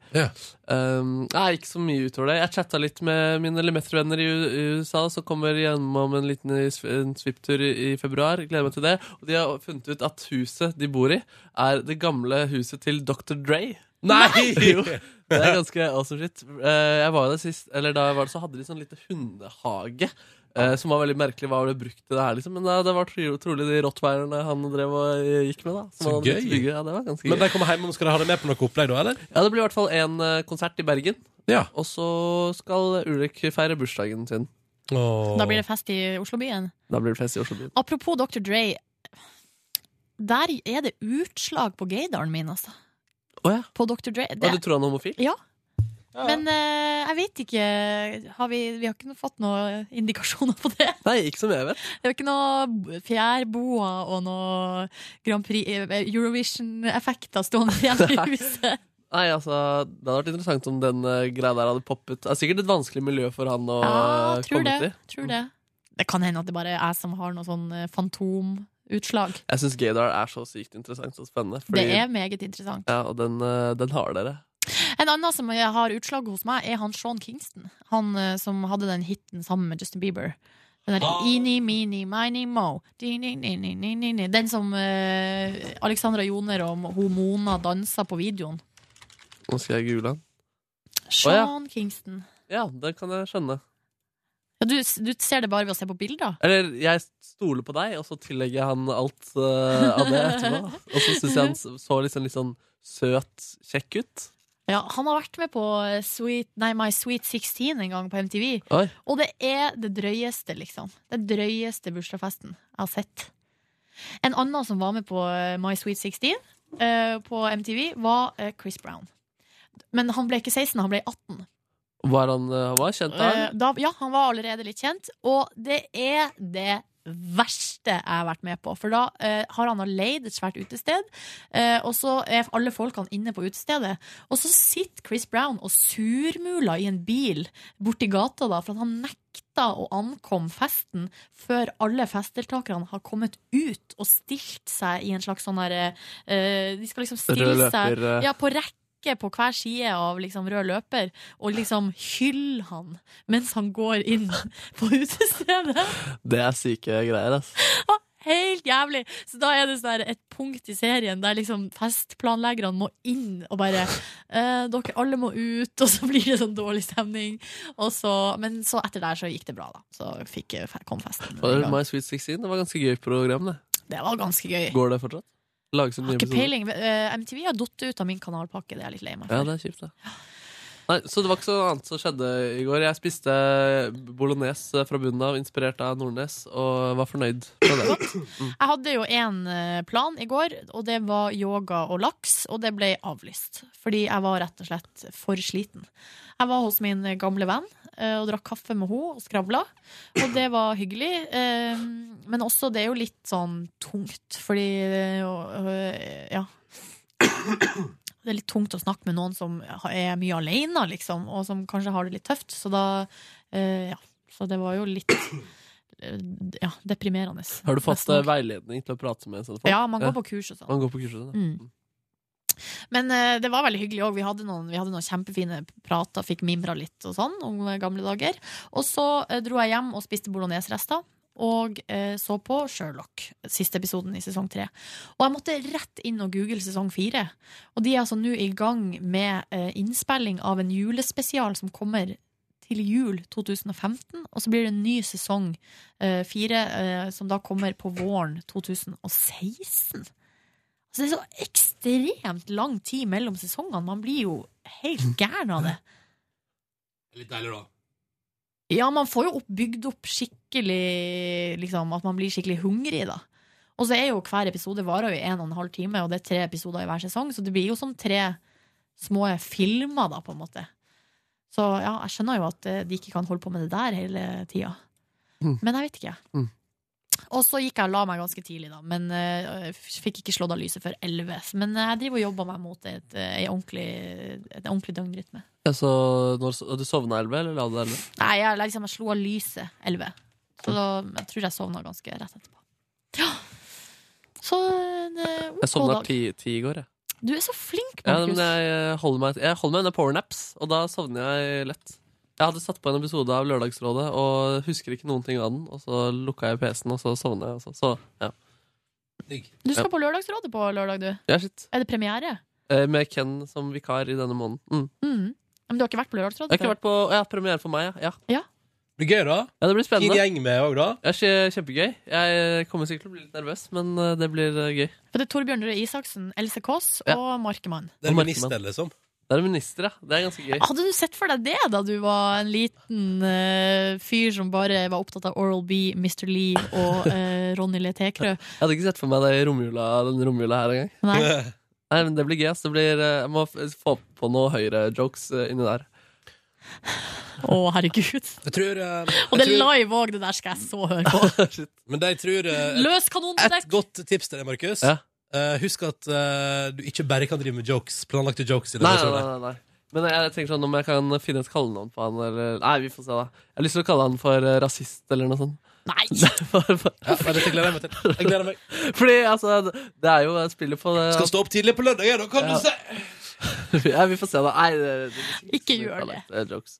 Um, nei, ikke så mye utover det. Jeg chatta litt med mine Lemetter-venner i, USA, som kommer gjennom en liten i- svipptur i, februar. Gleder meg til det. Og de har funnet ut at huset de bor i, er det gamle huset til Dr. Dre. Nei! <laughs> jo, det er ganske awesome shit. Eh, jeg var der sist, eller da jeg var der, så hadde de sånn lite hundehage. Eh, som var veldig merkelig. Hva var det brukt til det her, liksom? Men det, det var tro, trolig de rottweilerne han drev og eh, gikk med. da som Så gøy. Ja, det var ganske gøy. Men de kommer hjem, og skal de ha det med på noe opplegg da, eller? Ja, det blir i hvert fall en eh, konsert i Bergen. Ja. Og så skal Ulrik feire bursdagen sin. Åh. Da blir det fest i Oslobyen. Da blir det fest i Oslobyen. Apropos Dr. Dre. Der er det utslag på gaydaren min, altså. På Dr. Dre. Ja, du tror han er homofil? Ja. Men eh, jeg vet ikke har vi, vi har ikke noe- fått noen indikasjoner på det. Nei, ikke som jeg vet. Det er jo ikke noe fjærboa og noe Grand Prix eh, Eurovision-effekter stående igjen i <laughs> huset. Nei, altså, Det hadde vært interessant om den uh, greia der hadde poppet. Det er sikkert et vanskelig miljø for han å Ja, tror komme det. til. Tror det. Det kan hende at det bare er jeg som har noe sånn eh, fantomutslag. Jeg syns Gaydar er så sykt interessant og spennende. fordi- Det er meget interessant. Ja, og den, den har dere. En annen som har utslag hos meg, er han Sean Kingston. Han eh, som hadde den hiten sammen med Justin Bieber. Den der Ah. Eeny, meeny, miny, mo. Den som uh, Alexandra Joner og hun Mona dansa på videoen. Nå skal jeg google han. Sean Kingston. Ja, det kan jeg skjønne. Ja, du, du ser det bare ved å se på bilder? Eller jeg stoler på deg, og så tillegger jeg han alt uh, av det etterpå. <laughs> og så syns jeg han så sånn, litt sånn søt, kjekk ut. Ja, han har vært med på eh, Sweet, nei, My Sweet 16 en gang på MTV. Oi. Og det er det drøyeste, liksom. Det drøyeste bursdagsfesten jeg har sett. En annen som var med på eh, My Sweet 16 uh, på MTV, var uh, Chris Brown. Men han ble ikke 16, han ble 18. Var han han var kjent da? Uh, da, ja, han var allerede litt kjent, og det er det verste jeg har vært med på. For da eh, har han leid et svært utested, eh, og så er alle folkene inne på utestedet. Og så sitter Chris Brown og surmuler i en bil borti gata, da, for at han nekta å ankomme festen før alle festdeltakerne har kommet ut og stilt seg i en slags sånn derre eh, De skal liksom stille seg eh. ja, på rekke på hver side av liksom rød løper og liksom hylle han mens han går inn på utestedet. Det er syke greier, altså. Helt jævlig! Så da er det sånn et punkt i serien der liksom festplanleggerne må inn og bare eh, Dere alle må ut, <laughs> og så blir det sånn dårlig stemning. Så, men så etter der så gikk det bra, da. Så fikk, kom festen. i Og. My Sweet 16, det var ganske gøy program, det. Det var ganske gøy. Går det fortsatt? Lages det Har Ikke episoder? peiling. Eh, MTV har datt ut av min kanalpakke, det er jeg litt lei meg Ja, for. det er kjipt, det. Nei, så det var ikke så annet som skjedde i går. Jeg spiste bolognese fra bunnen av, inspirert av Nordnes, og var fornøyd med det. Jeg hadde jo en eh, plan i går, og det var yoga og laks, og det ble avlyst. Fordi jeg var rett og slett for sliten. Jeg var hos min gamle venn og drakk kaffe med henne og skravla, og det var hyggelig. eh, Men også, det er jo litt sånn tungt, fordi eh, Ja. Det er litt tungt å snakke med noen som er mye alene, liksom, og som kanskje har det litt tøft. Så da eh, Ja. Så det var jo litt eh, ja, deprimerende. Har du fått eh, veiledning til å prate med sånne folk? Ja, man går på kurs og sånn. Man går på kurs og sånn. ja. Mm. Men uh, det var veldig hyggelig òg. Vi, hadde noen- vi hadde noen kjempefine prater, fikk mimra litt og sånn om eh, gamle dager. Og så uh, dro jeg hjem og spiste bolognese-rester. Og eh, så på Sherlock, siste episoden i sesong tre. Og jeg måtte rett inn og google sesong fire. Og de er altså nå i gang med innspilling av en julespesial som kommer til jul 2015. Og så blir det en ny sesong fire, som da kommer på våren 2016. Altså, det er så ekstremt lang tid mellom sesongene. Man blir jo helt <laughs> gæren av det. Litt deilig, da. Ja, man får jo opp, bygd opp skikkelig liksom, At man blir skikkelig hungrig, da. Og så er jo hver episode varer jo en og en halv time, og det er tre episoder i hver sesong, så det blir jo som tre små filmer, da, på en måte. Så ja, jeg skjønner jo at eh, de ikke kan holde på med det der hele tida. Mm. Men jeg vet ikke. Mm. Og så gikk jeg og la meg ganske tidlig, da, men uh, fikk ikke slått av lyset før 11. Men uh, jeg driver og jobber meg mot et, et, ei ordentlig, et ordentlig døgnrytme. Ja, så når, du sovna elleve, eller la du deg elleve? Nei, jeg, liksom, jeg slo av lyset 11. Så da, jeg tror jeg sovna ganske rett etterpå. Ja. Så en eh, Jeg sovna ti, ti i går, jeg. Du er så flink, Ja, Markus. men jeg eh, holder meg, jeg holder meg under powernaps, og da sovner jeg lett. Jeg hadde satt på en episode av Lørdagsrådet og husker ikke noen ting av den. Og så lukka jeg PC-en, og så sovna jeg. Og så, så, ja. Du skal på Lørdagsrådet på lørdag, du. Ja, shit. Er det premiere? Eh, Med Ken som vikar i denne måneden. Mm. Mm. Men du har ikke vært på Lørdagsrådet? Jeg har ikke vært på ja, premiere for meg, ja. ja. Det blir gøy, da. Ja, det blir spennende. Fin gjeng med òg, da. Ja, kjempegøy. Jeg kommer sikkert til å bli litt nervøs, men eh, det blir eh, gøy. For det er Torbjørn Røe Isaksen, Else Kåss og Markemann. Det er minister, liksom. Det er minister, ja. Det er ganske gøy. Hadde du sett for deg det da du var en liten uh, fyr som bare var opptatt av Oral B, Mr. Lee og uh, <laughs> Ronny Le Tekrø? Jeg hadde ikke sett for meg det i romjula, den romjula her engang. Nei. <laughs> Nei, men det blir gøy. Det blir, eh, jeg må få på noe høyre-jokes inni der. Å, herregud. Jeg tror, eh, Og det er tror- live òg, det der skal jeg så høre på. <laughs> Men det jeg tror uh, Løs kanondekk! Et godt tips til deg, Markus. Ja. Eh, husk at uh, du ikke bare kan drive med jokes. Planlagte jokes. I Nei, nei, nei, nei. Men jeg, jeg tenker sånn om jeg kan finne et kallenavn på han, eller Nei, vi får se, da. Jeg har lyst til å kalle han for uh, rasist, eller noe sånt. Nei! <laughs> Ja, dette gleder jeg meg til. Jeg gleder meg. <laughs> Fordi, altså, det er jo Jeg spiller på det Skal stå opp tidlig på lørdag, da, kan Ja. du se! <laughs> Ja, vi får se, da. Nei, det, det, det, Ikke gjør det. Jokes.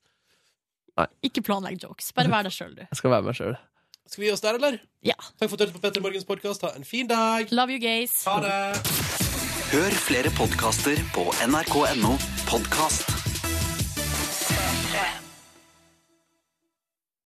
Nei. Ikke planlegg jokes. Bare vær deg sjøl, du. Jeg skal være meg sjøl. Skal vi gi oss der, eller? Ja. Takk for at du hørte på Petter Morgens podkast. Ha en fin dag. Love you, gays. Ha det. Hør flere podkaster på nrk.no podkast.